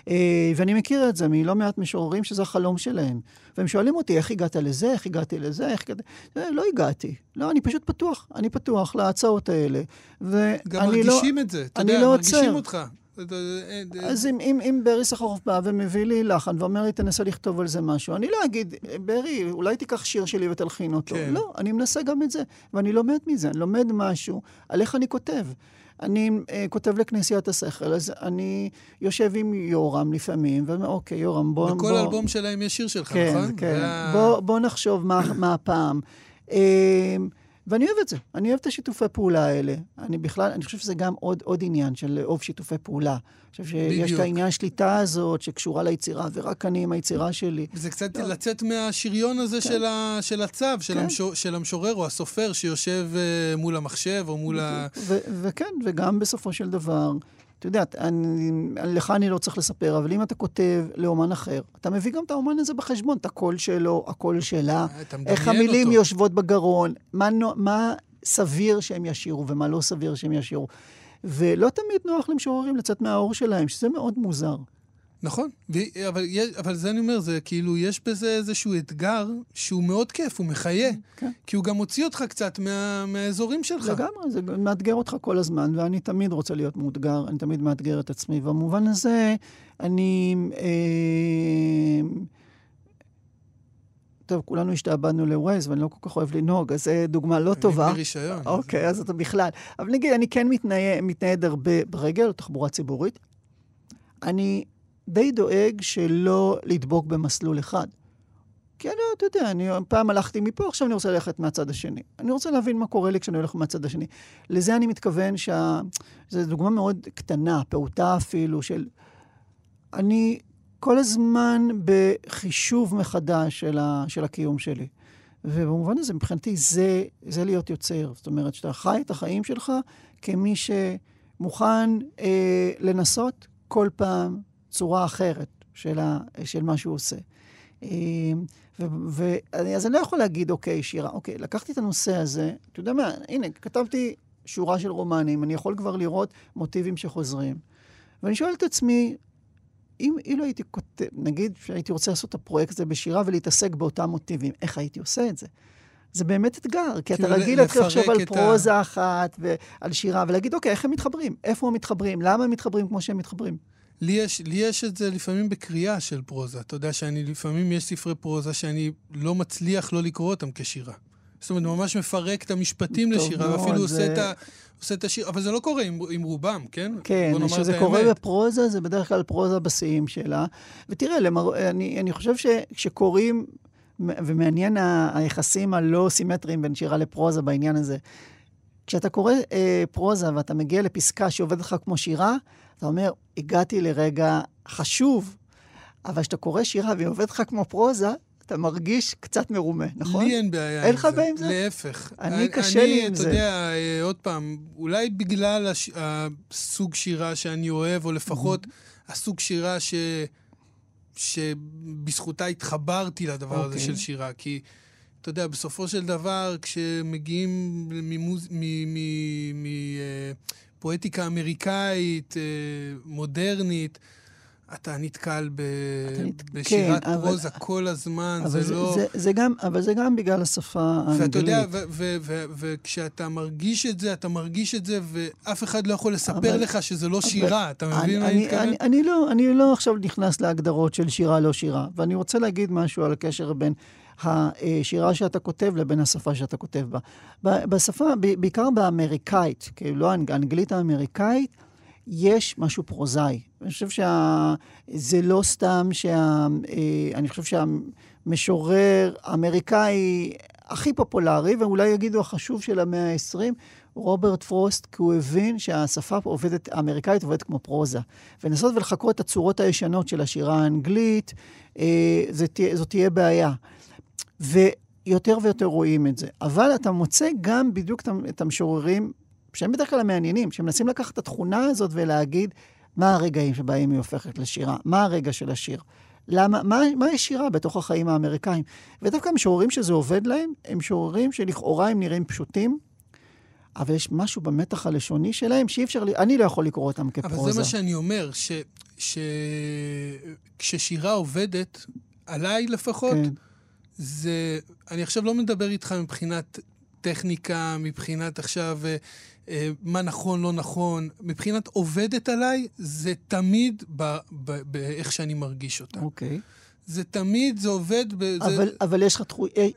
אה, ואני מכיר את זה מלא מעט משוררים שזה החלום שלהם. והם שואלים אותי, איך הגעת לזה, איך הגעתי לזה, איך הגעתי... אה, לא הגעתי. לא, אני פשוט פתוח. אני פתוח להצעות האלה. גם לא- מרגישים לא, את זה. אתה יודע, לא מרגישים עוצר. אותך. אז אם, אם, אם ברי סחרוף בא ומביא לי לחן ואומר לי, תנסה לכתוב על זה משהו, אני לא אגיד, ברי, אולי תיקח שיר שלי ותלחין אותו. כן. לא, אני מנסה גם את זה, ואני לומד מזה, אני לומד משהו על איך אני כותב. אני uh, כותב לכנסיית השכל, אז אני יושב עם יורם לפעמים, ואומר, אוקיי, יורם, בוא... בכל בוא... אלבום שלהם יש שיר שלך, כן, נכון? כן, כן. וה... בוא, בוא נחשוב מה, מה הפעם. Uh, ואני אוהב את זה, אני אוהב את השיתופי פעולה האלה. אני בכלל, אני חושב שזה גם עוד, עוד עניין של לאהוב שיתופי פעולה. אני חושב שיש בדיוק. את העניין השליטה הזאת שקשורה ליצירה, ורק אני עם היצירה שלי. זה קצת לא. לצאת מהשריון הזה כן. של, ה, של הצו, של, כן. המשור, של המשורר או הסופר שיושב uh, מול המחשב או מול ה... וכן, וגם בסופו של דבר, אתה יודע, אני, לך אני לא צריך לספר, אבל אם אתה כותב לאומן אחר, אתה מביא גם את האומן הזה בחשבון, את הקול שלו, הקול שלה, איך המילים אותו. יושבות בגרון, מה, מה סביר שהם ישירו ומה לא סביר שהם ישירו. ולא תמיד נוח למשוררים לצאת מהאור שלהם, שזה מאוד מוזר. נכון, ו- אבל, אבל זה אני אומר, זה כאילו, יש בזה איזשהו אתגר שהוא מאוד כיף, הוא מחיה. כן. כי הוא גם מוציא אותך קצת מה, מהאזורים שלך. לגמרי, זה מאתגר אותך כל הזמן, ואני תמיד רוצה להיות מאותגר, אני תמיד מאתגר את עצמי. במובן הזה, אני... אה, טוב, כולנו השתעבדנו לווייז, ואני לא כל כך אוהב לנהוג, אז זו דוגמה לא טובה. אני רישיון. אוקיי, אז אתה בכלל. אבל נגיד, אני כן מתנייד הרבה ברגל, תחבורה ציבורית. אני די דואג שלא לדבוק במסלול אחד. כי אני, אתה יודע, אני פעם הלכתי מפה, עכשיו אני רוצה ללכת מהצד השני. אני רוצה להבין מה קורה לי כשאני הולך מהצד השני. לזה אני מתכוון שה... זו דוגמה מאוד קטנה, פעוטה אפילו, של... אני כל הזמן בחישוב מחדש של, ה... של הקיום שלי. ובמובן הזה, מבחינתי, זה, זה להיות יוצר. זאת אומרת, שאתה חי את החיים שלך כמי שמוכן אה, לנסות כל פעם צורה אחרת של, ה, של מה שהוא עושה. אמ, אז אני לא יכול להגיד, אוקיי, שירה, אוקיי, לקחתי את הנושא הזה, אתה יודע מה, הנה, כתבתי שורה של רומנים, אני יכול כבר לראות מוטיבים שחוזרים. ואני שואל את עצמי, אם אילו הייתי כותב, נגיד שהייתי רוצה לעשות את הפרויקט הזה בשירה ולהתעסק באותם מוטיבים, איך הייתי עושה את זה? זה באמת אתגר, כי אתה כאילו רגיל להתחיל לחשוב על פרוזה ה... אחת ועל שירה, ולהגיד, אוקיי, איך הם מתחברים? איפה הם מתחברים? למה הם מתחברים כמו שהם מתחברים? לי יש, לי יש את זה לפעמים בקריאה של פרוזה. אתה יודע שאני, לפעמים יש ספרי פרוזה שאני לא מצליח לא לקרוא אותם כשירה. זאת אומרת, ממש מפרק את המשפטים לשירה, ואפילו זה... עושה, את ה, עושה את השיר, אבל זה לא קורה עם, עם רובם, כן? כן, כשזה קורה. בפרוזה, זה בדרך כלל פרוזה בשיאים שלה. ותראה, למר... אני, אני חושב שכשקוראים, ומעניין היחסים הלא סימטריים בין שירה לפרוזה בעניין הזה, כשאתה קורא אה, פרוזה ואתה מגיע לפסקה שעובדת לך כמו שירה, אתה אומר, הגעתי לרגע חשוב, אבל כשאתה קורא שירה והיא עובדת לך כמו פרוזה, אתה מרגיש קצת מרומה, נכון? לי אין בעיה אין לך בעיה עם זה? להפך. אני קשה לי עם אתה זה. יודע, אה, עוד פעם, אולי בגלל הש... הסוג שירה שאני אוהב, או לפחות הסוג שירה ש... שבזכותה התחברתי לדבר הזה אוקיי. של שירה. כי, אתה יודע, בסופו של דבר, כשמגיעים ממוז... מ... מ... מ... פואטיקה אמריקאית, אה, מודרנית, אתה נתקל ב... אתה נת- בשירת כן, אבל- פרוזה כל הזמן, אבל זה זה, לא... זה, זה גם, אבל זה גם בגלל השפה האנגלית. ואתה יודע, וכשאתה מרגיש את זה, אתה מרגיש את זה, ואף אחד לא יכול לספר אבל- לך שזה לא אבל- שירה. אתה מבין מה אני, אני מתכוון? אני, אני, לא, אני לא עכשיו נכנס להגדרות של שירה לא שירה, ואני רוצה להגיד משהו על הקשר בין השירה שאתה כותב לבין השפה שאתה כותב בה. בשפה, בעיקר באמריקאית, כאילו לא האנג- האנגלית האמריקאית, יש משהו פרוזאי. אני חושב שזה לא סתם שה... אה, אני חושב שהמשורר האמריקאי הכי פופולרי, ואולי יגידו החשוב של המאה ה-20, רוברט פרוסט, כי הוא הבין שהשפה עובדת, האמריקאית עובדת כמו פרוזה. ולנסות ולחקור את הצורות הישנות של השירה האנגלית, אה, תה- זאת תהיה בעיה. ויותר ויותר רואים את זה. אבל אתה מוצא גם בדיוק את המשוררים, שהם בדרך כלל המעניינים, שמנסים לקחת את התכונה הזאת ולהגיד מה הרגעים שבהם היא הופכת לשירה, מה הרגע של השיר. למה, מה, מה יש שירה בתוך החיים האמריקאים? ודווקא המשוררים שזה עובד להם, הם משוררים שלכאורה הם נראים פשוטים, אבל יש משהו במתח הלשוני שלהם שאי אפשר, אני לא יכול לקרוא אותם כפרוזה. אבל זה מה שאני אומר, ש... ש... כששירה עובדת, עליי לפחות, כן. זה... אני עכשיו לא מדבר איתך מבחינת טכניקה, מבחינת עכשיו אה, אה, מה נכון, לא נכון. מבחינת עובדת עליי, זה תמיד באיך שאני מרגיש אותה. אוקיי. זה תמיד, זה עובד... ב... זה... אבל, אבל יש, לך,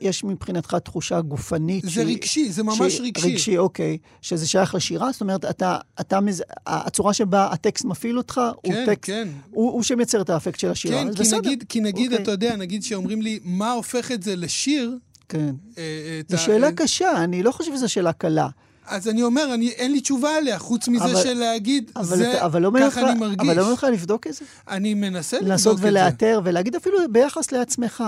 יש מבחינתך תחושה גופנית. זה שהיא- רגשי, זה ממש שהיא- רגשי. רגשי, אוקיי. שזה שייך לשירה? זאת אומרת, אתה, אתה מז... הצורה שבה הטקסט מפעיל אותך, הוא כן, טקסט, כן. הוא, הוא שמייצר את האפקט של השירה. כן, כי בסדר. נגיד, כי נגיד, אוקיי. אתה יודע, נגיד שאומרים לי, מה הופך את זה לשיר? כן. אה, את זו ה- שאלה אה, קשה, אני לא חושב שזו שאלה קלה. אז אני אומר, אני, אין לי תשובה עליה, חוץ מזה אבל- של להגיד, אבל, זה, אתה, אבל לא ככה אני מרגיש. אבל לא אומר לך לבדוק את זה? אני מנסה לבדוק את זה. לנסות ולאתר ולהגיד אפילו ביחס לעצמך,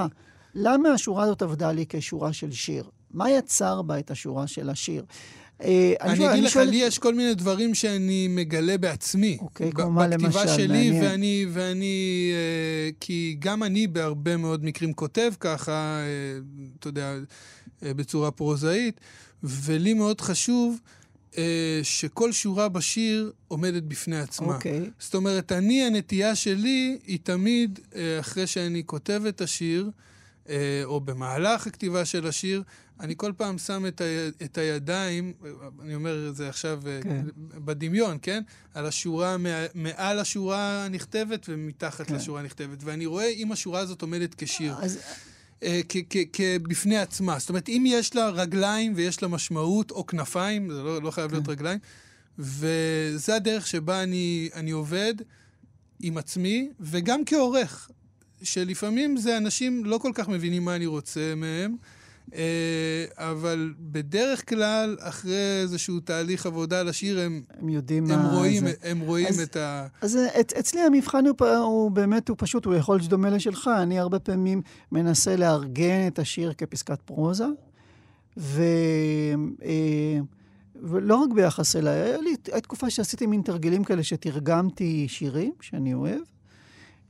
למה השורה הזאת עבדה לי כשורה של שיר? מה יצר בה את השורה של השיר? אה, אני שואל- אגיד לך, שואל- לי יש כל מיני דברים שאני מגלה בעצמי. אוקיי, כמו מה בכתיבה למשל? שלי, מעניין. ואני, ואני, אה, כי גם אני בהרבה מאוד מקרים כותב ככה, אה, אתה יודע, אה, בצורה פרוזאית, ולי מאוד חשוב אה, שכל שורה בשיר עומדת בפני עצמה. אוקיי. זאת אומרת, אני, הנטייה שלי היא תמיד, אה, אחרי שאני כותב את השיר, אה, או במהלך הכתיבה של השיר, אני כל פעם שם את, ה, את הידיים, אני אומר את זה עכשיו אה, כן. בדמיון, כן? על השורה, מע- מעל השורה הנכתבת ומתחת כן. לשורה הנכתבת. ואני רואה אם השורה הזאת עומדת כשיר, אז כבפני עצמה. זאת אומרת, אם יש לה רגליים ויש לה משמעות, או כנפיים, זה לא, לא חייב כן. להיות רגליים, וזה הדרך שבה אני, אני עובד עם עצמי, וגם כעורך, שלפעמים זה אנשים לא כל כך מבינים מה אני רוצה מהם, אה, אבל בדרך כלל, אחרי איזשהו תהליך עבודה על השיר, הם, הם יודעים הם מה רואים, זה. הם רואים אז- את ה... אז את, אצלי המבחן הוא, הוא באמת, הוא פשוט, הוא יכול להיות דומה לשלך. אני הרבה פעמים מנסה לארגן את השיר כפסקת פרוזה, ו... אה, ולא רק ביחס אליי, היה לי, הייתה תקופה שעשיתי מין תרגילים כאלה שתרגמתי שירים שאני אוהב,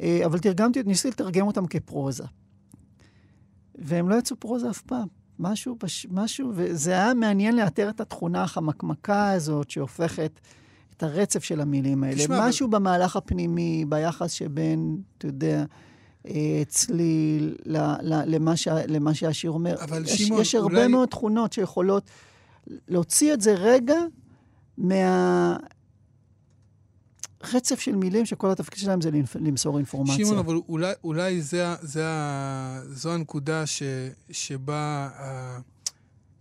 אה, אבל תרגמתי, ניסיתי לתרגם אותם כפרוזה. והם לא יצאו פרוזה אף פעם. משהו, פש... משהו, וזה היה מעניין לאתר את התכונה החמקמקה הזאת שהופכת את הרצף של המילים האלה. תשמע, משהו אבל... במהלך הפנימי, ביחס שבין, אתה יודע, אה, צליל ל, ל, למה, ש, למה שהשיר אומר. אבל יש, שמעון, יש הרבה אולי- מאוד תכונות שיכולות להוציא את זה רגע מה... רצף של מילים שכל התפקיד שלהם זה למסור אינפורמציה. שמעון, אבל אולי, אולי זה, זה זו הנקודה ש, שבה, ה,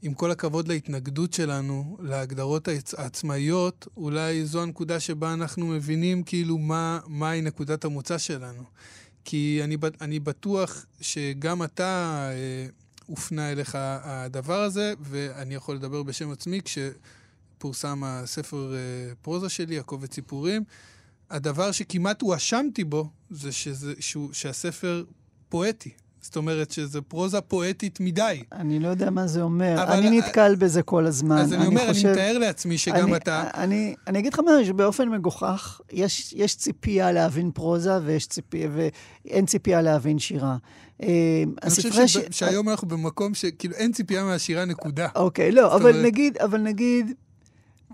עם כל הכבוד להתנגדות שלנו, להגדרות העצ- העצמאיות, אולי זו הנקודה שבה אנחנו מבינים כאילו מה, מהי נקודת המוצא שלנו. כי אני, אני בטוח שגם אתה, אה, הופנה אליך הדבר הזה, ואני יכול לדבר בשם עצמי, כשפורסם הספר אה, פרוזה שלי, הקובץ סיפורים, הדבר שכמעט הואשמתי בו, זה שזה, שהוא, שהספר פואטי. זאת אומרת שזו פרוזה פואטית מדי. אני לא יודע מה זה אומר. אבל- אני נתקל בזה כל הזמן. אז אני אומר, חושב- אני מתאר לעצמי שגם אני, אתה... אני, אני אגיד לך משהו, באופן מגוחך, יש, יש ציפייה להבין פרוזה ויש ציפייה, ואין ציפייה להבין שירה. אה, אני חושב ש... שהיום אנחנו במקום שכאילו אין ציפייה מהשירה, נקודה. אוקיי, לא, אבל אומרת- נגיד, אבל נגיד,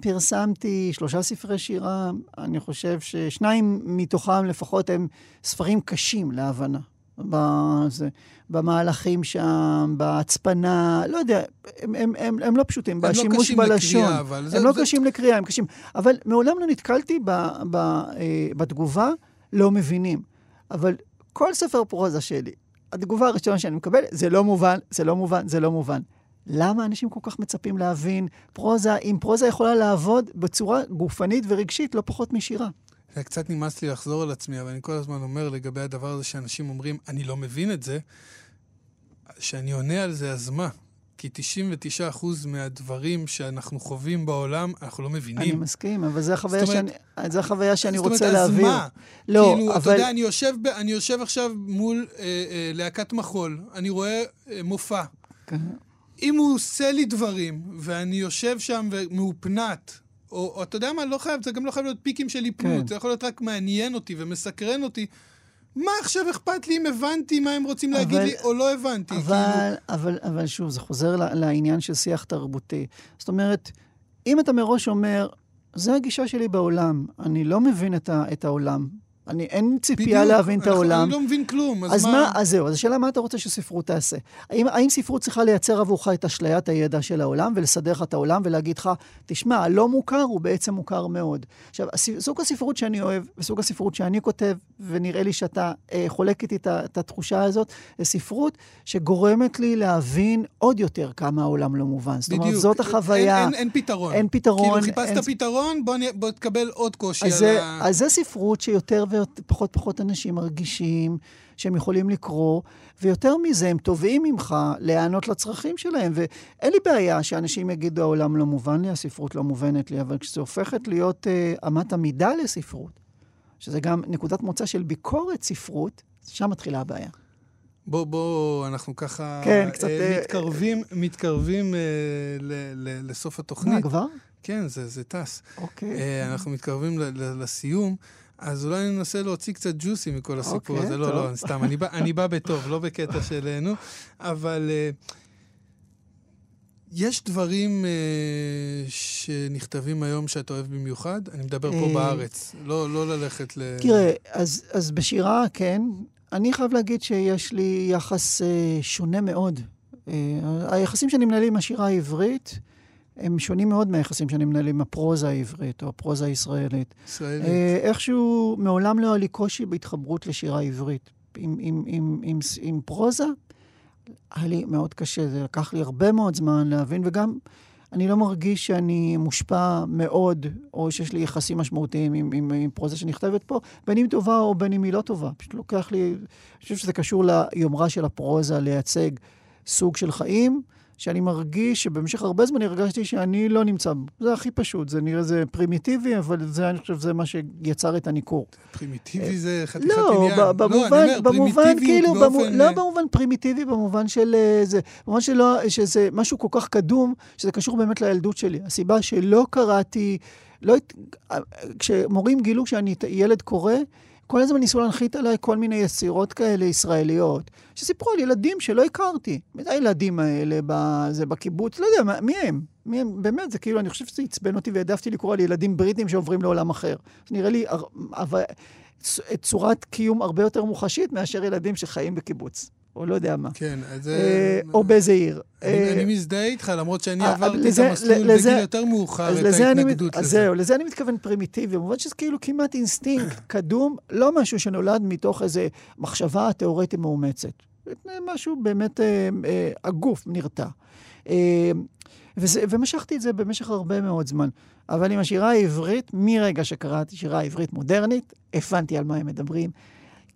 פרסמתי שלושה ספרי שירה, אני חושב ששניים מתוכם לפחות הם ספרים קשים להבנה. בזה, במהלכים שם, בהצפנה, לא יודע, הם, הם, הם, הם לא פשוטים, הם לא בשימוש קשים בלשון. לקריאה, אבל הם זה- לא זה- קשים לקריאה, הם קשים. אבל מעולם לא נתקלתי ב, ב, אה, בתגובה, לא מבינים. אבל כל ספר פרוזה שלי, התגובה הראשונה שאני מקבל, זה לא מובן, זה לא מובן, זה לא מובן. למה אנשים כל כך מצפים להבין פרוזה, אם פרוזה יכולה לעבוד בצורה גופנית ורגשית, לא פחות משירה? זה קצת נמאס לי לחזור על עצמי, אבל אני כל הזמן אומר לגבי הדבר הזה שאנשים אומרים, אני לא מבין את זה, שאני עונה על זה, אז מה? כי 99% מהדברים שאנחנו חווים בעולם, אנחנו לא אני מבינים. מסכים, אבל זו החוויה שאני, זו החוויה שאני זאת אומרת, רוצה אז להעביר. מה? לא, כאילו, אתה אבל... יודע, אני יושב, ב, אני יושב עכשיו מול אה, אה, להקת מחול, אני רואה אה, מופע. כן. אם הוא עושה לי דברים, ואני יושב שם ומאופנת, או, או אתה יודע מה, לא חייב, זה גם לא חייב להיות פיקים של היפנות, כן. זה יכול להיות רק מעניין אותי ומסקרן אותי. מה עכשיו אכפת לי אם הבנתי מה הם רוצים להגיד אבל- לי או לא הבנתי? כאילו, אבל, אבל, אבל שוב, זה חוזר לעניין של שיח תרבותי. זאת אומרת, אם אתה מראש אומר, זו הגישה שלי בעולם, אני לא מבין את, ה, את העולם, אני, אין ציפייה בדיוק, להבין את אנחנו- העולם, אני לא מבין כלום, אז, אז מה... מה, אז זהו, אז השאלה מה אתה רוצה שספרות תעשה. האם, האם ספרות צריכה לייצר עבורך את אשליית הידע של העולם ולסדר לך את העולם ולהגיד לך, תשמע, הלא מוכר הוא בעצם מוכר מאוד. עכשיו, סוג הספרות שאני אוהב וסוג הספרות שאני כותב, ונראה לי שאתה אה, חולק איתי את, התחושה הזאת, זה ספרות שגורמת לי להבין עוד יותר כמה העולם לא מובן. זאת אומרת, בדיוק. זאת החוויה. אין, אין, אין פתרון. אין פתרון, כאילו, חיפשת אין- פתרון, בוא. בוא תקבל עוד קושי אז על זה, ה... אז זה ספרות שיותר ופחות פחות אנשים מרגישים שהם יכולים לקרוא, ויותר מזה, הם תובעים ממך להיענות לצרכים שלהם. ואין לי בעיה שאנשים יגידו, העולם לא מובן לי, הספרות לא מובנת לי, אבל כשזה הופכת להיות uh, אמת המידה לספרות, שזה גם נקודת מוצא של ביקורת ספרות, שם מתחילה הבעיה. בוא, בוא, אנחנו ככה... כן, קצת, אה, אה, מתקרבים, מתקרבים אה, ל, ל, לסוף מה, התוכנית. כבר? כן, זה, זה טס. אוקיי. אה, אנחנו מתקרבים ל, ל, לסיום, אז אולי ננסה להוציא קצת ג'וסי מכל הסיפור אוקיי, הזה. לא. לא, סתם, אני בא, אני בא בטוב, לא בקטע של נו, אבל אה, יש דברים אה, שנכתבים היום שאתה אוהב במיוחד? אני מדבר פה אה, בארץ, לא, לא ללכת ל... תראה, אז, אז בשירה, כן, אני חייב להגיד שיש לי יחס אה, שונה מאוד. אה, היחסים שאני מנהל עם השירה העברית, הם שונים מאוד מהיחסים שאני מנהל עם הפרוזה העברית או הפרוזה הישראלית. ישראלי. אה, איכשהו, מעולם לא היה לי קושי בהתחברות לשירה עברית. עם, עם, עם, עם, עם פרוזה, היה לי מאוד קשה, זה לקח לי הרבה מאוד זמן להבין, וגם אני לא מרגיש שאני מושפע מאוד, או שיש לי יחסים משמעותיים עם, עם, עם פרוזה שנכתבת פה, בין אם טובה או בין אם היא לא טובה. פשוט לוקח לי, אני חושב שזה קשור ליומרה של הפרוזה לייצג סוג של חיים, שאני מרגיש שבמשך הרבה זמן הרגשתי שאני לא נמצא בו. זה הכי פשוט, זה נראה זה פרימיטיבי, אבל זה, אני חושב, זה מה שיצר את הניכור. פרימיטיבי זה חתיכת לא, עניין. ב- במובן, לא, אני אומר, במובן כאילו, במו, באופן... לא אה, במובן פרימיטיבי, במובן של אה, זה, במובן שלא, שזה משהו כל כך קדום, שזה קשור באמת לילדות שלי. הסיבה שלא קראתי, לא, כשמורים גילו שאני ילד קורא, כל הזמן ניסו להנחית עליי כל מיני יצירות כאלה ישראליות, שסיפרו על ילדים שלא הכרתי. מי הילדים האלה בזה, בקיבוץ? לא יודע, מי הם? מי הם? באמת, זה כאילו, אני חושב שזה עצבן אותי והעדפתי לקרוא על ילדים בריטים שעוברים לעולם אחר. נראה לי אבל- צורת קיום הרבה יותר מוחשית מאשר ילדים שחיים בקיבוץ, או לא יודע מה. כן, אז. אה, או באיזה עיר. אני, אה, אני מזדהה איתך, למרות שאני אה, עברתי את המסלול בגיל יותר מאוחר, את ההתנגדות לזה. זהו, לזה אני מתכוון פרימיטיבי, במובן שזה כאילו כמעט אינסטינקט קדום, לא משהו שנולד מתוך איזו מחשבה תיאורטית מאומצת. משהו באמת, הגוף נרתע. וזה, ומשכתי את זה במשך הרבה מאוד זמן. אבל עם השירה העברית, מרגע שקראתי שירה עברית מודרנית, הבנתי על מה הם מדברים.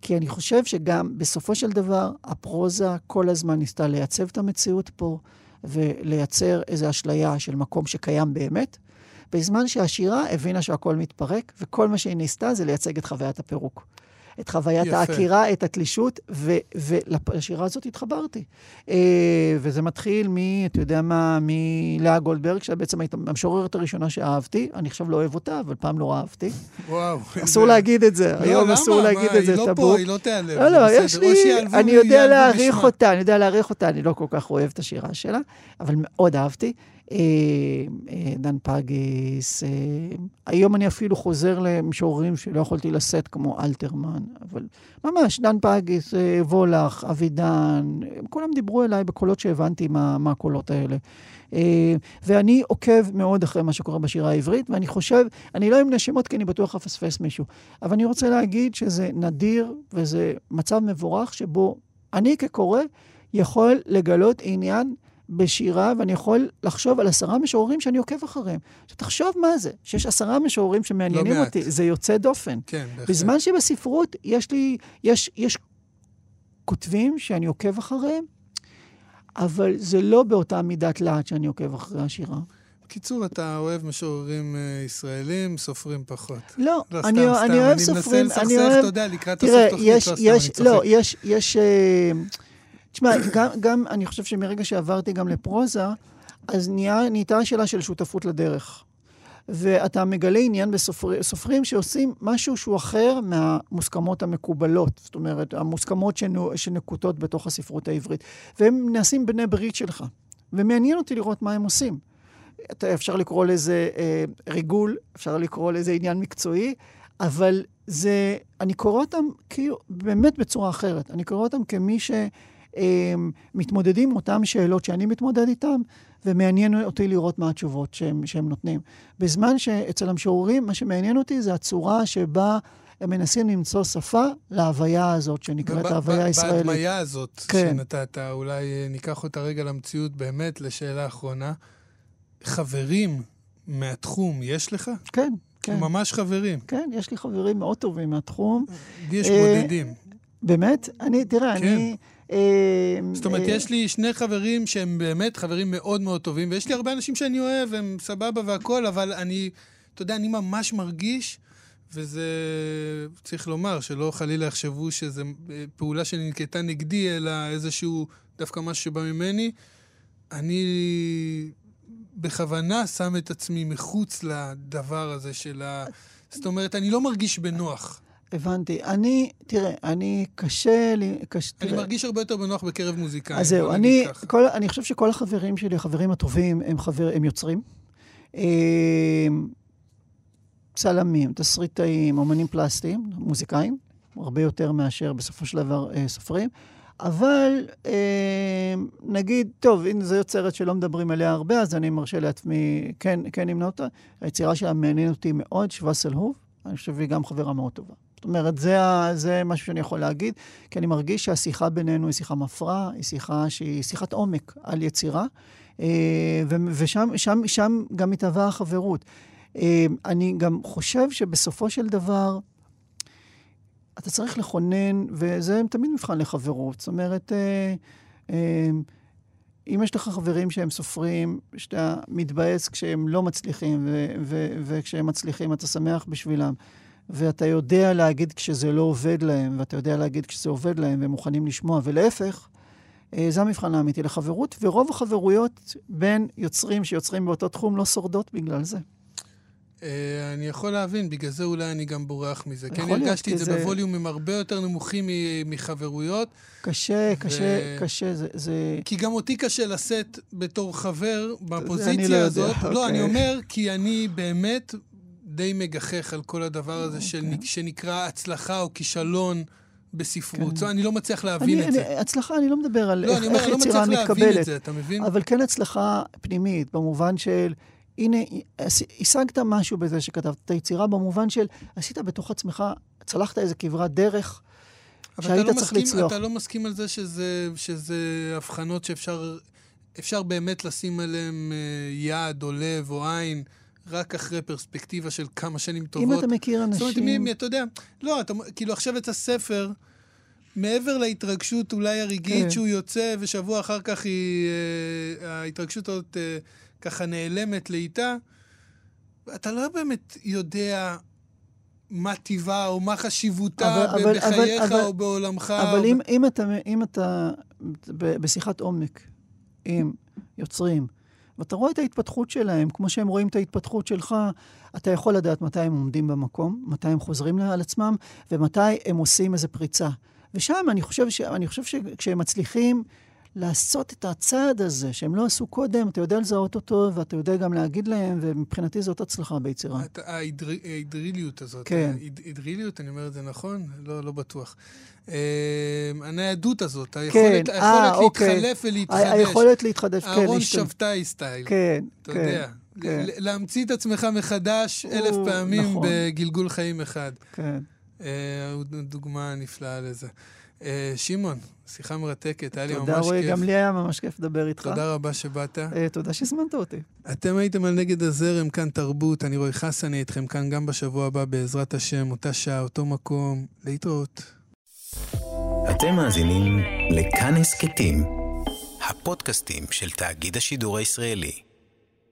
כי אני חושב שגם בסופו של דבר, הפרוזה כל הזמן ניסתה לייצג את המציאות פה, ולייצר איזו אשליה של מקום שקיים באמת, בזמן שהשירה הבינה שהכל מתפרק, וכל מה שהיא ניסתה זה לייצג את חוויית הפירוק. את חוויית יפה. העקירה, את התלישות, ו- ולשירה הזאת התחברתי. אה, וזה מתחיל מ, אתה יודע מה, מלאה גולדברג, שבעצם הייתה המשוררת הראשונה שאהבתי. אני עכשיו לא אוהב אותה, אבל פעם לא אהבתי. וואו. אסור איזה- להגיד את זה, לא, היום למה? אסור להגיד מה, את זה, היא לא טאבו. פה, היא לא תיעלב. לא, לא. יש לי, אני יודע להעריך. אותה, אני יודע להעריך אותה, אני לא כל כך אוהב את השירה שלה, אבל מאוד אהבתי. אה, אה, דן פגיס, אה, היום אני אפילו חוזר למשוררים שלא יכולתי לשאת, כמו אלתרמן, אבל ממש, דן פגיס, וולך, אבידן, כולם דיברו אליי בקולות שהבנתי מה, מה הקולות האלה. ואני עוקב מאוד אחרי מה שקורה בשירה העברית, ואני חושב, אני לא אמנה שמות כי אני בטוח אפספס מישהו, אבל אני רוצה להגיד שזה נדיר וזה מצב מבורך שבו אני כקורא יכול לגלות עניין בשירה, ואני יכול לחשוב על עשרה משוררים שאני עוקב אחריהם. עכשיו, תחשוב מה זה, שיש עשרה משוררים שמעניינים לא. אותי, זה יוצא דופן. כן, בהחלט. בזמן שבספרות יש לי, יש, יש כותבים שאני עוקב אחריהם, אבל זה לא באותה מידת להט שאני עוקב אחרי השירה. בקיצור, אתה אוהב משוררים אה, ישראלים, סופרים פחות. לא, לא, אני, סתם, סתם. אני אוהב אני סופרים, מנסה אני לסכסך, אוהב... אתה יודע, לקראת הסוף תוכנית, לא סתם, יש, אני צוחק. לא, יש, יש... אה, תשמע, גם, גם אני חושב שמרגע שעברתי גם לפרוזה, אז נהייתה השאלה של שותפות לדרך. ואתה מגלה עניין בסופרים שעושים משהו שהוא אחר מהמוסכמות המקובלות. זאת אומרת, המוסכמות שנו, שנקוטות בתוך הספרות העברית. והם נעשים בני ברית שלך. ומעניין אותי לראות מה הם עושים. אתה- אפשר לקרוא לזה אה, ריגול, אפשר לקרוא לזה עניין מקצועי, אבל זה, אני קורא אותם כאילו, באמת בצורה אחרת. אני קורא אותם כמי שמתמודדים עם אותן שאלות שאני מתמודד איתן, ומעניין אותי לראות מה התשובות שהם, שהם נותנים. בזמן שאצל המשוררים, מה שמעניין אותי זה הצורה שבה הם מנסים למצוא שפה להוויה הזאת, שנקראת ההוויה הישראלית. בהדמיה הזאת כן. שנתת, אולי אה, ניקח אותה רגע למציאות באמת, לשאלה האחרונה. חברים מהתחום יש לך? כן, כן. ממש חברים. כן, יש לי חברים מאוד טובים מהתחום. לי יש אה, בודדים. באמת? אני, תראה, כן. אני... אה, זאת אומרת, אה, יש לי שני חברים שהם באמת חברים מאוד מאוד טובים, ויש לי הרבה אנשים שאני אוהב, הם סבבה והכול, אבל אני, אתה יודע, אני ממש מרגיש, וזה, צריך לומר, שלא חלילה יחשבו שזו פעולה שננקטה נגדי, אלא איזשהו, דווקא משהו שבא ממני. אני בכוונה שם את עצמי מחוץ לדבר הזה של ה... זאת אומרת, אני לא מרגיש בנוח. הבנתי. אני, תראה, אני קשה לי... קש, אני תראה, מרגיש הרבה יותר בנוח בקרב מוזיקאים. אז זהו, אני. כל, אני חושב שכל החברים שלי, החברים הטובים, הם, חבר, הם יוצרים. אה, צלמים, תסריטאים, אומנים פלסטיים, מוזיקאים, הרבה יותר מאשר בסופו של דבר אה, סופרים. אבל אה, נגיד, טוב, הנה זו יוצרת שלא מדברים עליה הרבה, אז אני מרשה לעצמי כן, כן למנות אותה. היצירה שלה מעניינת אותי מאוד, שווסל הוב, אני חושב שהיא גם חברה מאוד טובה. זאת אומרת, זה, זה משהו שאני יכול להגיד, כי אני מרגיש שהשיחה בינינו היא שיחה מפרה, היא שיחה שהיא שיחת עומק על יצירה, אה, ושם שם, שם גם מתהווה החברות. אה, אני גם חושב שבסופו של דבר, אתה צריך לכונן, וזה תמיד מבחן לחברות. זאת אומרת, אה, אם יש לך חברים שהם סופרים, שאתה מתבאס כשהם לא מצליחים, וכשהם מצליחים אתה שמח בשבילם, ואתה יודע להגיד כשזה לא עובד להם, ואתה יודע להגיד כשזה עובד להם, והם מוכנים לשמוע, ולהפך, אה, זה המבחן האמיתי לחברות, ורוב החברויות בין יוצרים שיוצרים באותו תחום לא שורדות בגלל זה. אה, אני יכול להבין, בגלל זה אולי אני גם בורח מזה. כי יכול אני הרגשתי את זה בווליומים הרבה יותר נמוכים מחברויות, קשה, קשה, קשה, זה... כי גם אותי קשה לשאת בתור חבר לא בפוזיציה יודע, הזאת. לא, אוקיי. אני אומר, כי אני באמת די מגחך על כל הדבר הזה של- אוקיי. שנקרא הצלחה או כישלון בספרות. כן. אני לא מצליח להבין אני, את זה. אני, הצלחה, אני לא מדבר על לא, איך, אני אומר, איך אני לא יצירה מצליח להבין מתקבלת, את זה, אתה מבין? אבל כן הצלחה פנימית, במובן של, הנה, השגת משהו בזה שכתבת את היצירה, במובן של, עשית בתוך עצמך, צלחת איזה כברת דרך, שהיית לא צריך מסכים, לצלוח. אתה לא מסכים על זה שזה, שזה הבחנות שאפשר אפשר באמת לשים עליהן אה, יד או לב או עין רק אחרי פרספקטיבה של כמה שנים טובות. אם אתה מכיר זאת אומרת, אנשים... מי, אתה יודע, לא, אתה, כאילו עכשיו יצא ספר, מעבר להתרגשות אולי הרגעית כן. שהוא יוצא, ושבוע אחר כך היא, אה, ההתרגשות הזאת אה, ככה נעלמת לאיטה, אתה לא באמת יודע מה טיבה או מה חשיבותה אבל, אבל, בחייך אבל, או בעולמך. אבל או... אם, אם אתה, אם אתה בשיחת עומק עם יוצרים, ואתה רואה את ההתפתחות שלהם, כמו שהם רואים את ההתפתחות שלך, אתה יכול לדעת מתי הם עומדים במקום, מתי הם חוזרים על עצמם, ומתי הם עושים איזו פריצה. ושם אני חושב, ש... אני חושב שכשהם מצליחים לעשות את הצעד הזה, שהם לא עשו קודם, אתה יודע לזהות אותו, ואתה יודע גם להגיד להם, ומבחינתי זאת הצלחה ביצירה. ההידריליות הזאת. כן. ההידריליות, אני אומר את זה נכון? לא, לא בטוח. אה, הניידות הזאת, היכולת, כן, היכולת 아, אוקיי. להתחלף ולהתחדש. היכולת להתחדש, כן. אהרון שבתאי סטייל. כן, אתה כן. יודע. כן. להמציא את עצמך מחדש אלף פעמים נכון. בגלגול חיים אחד. כן. אה, דוגמה נפלאה לזה. אה, שמעון, שיחה מרתקת, היה לי ממש כיף. תודה, רועי, גם לי היה ממש כיף לדבר איתך. תודה רבה שבאת. אה, תודה שהזמנת אותי. אתם הייתם על נגד הזרם, כאן תרבות, אני רועי חסן, אני איתכם כאן גם בשבוע הבא, בעזרת השם, אותה שעה, אותו מקום, להתראות. אתם מאזינים לכאן הסכתים, הפודקאסטים של תאגיד השידור הישראלי.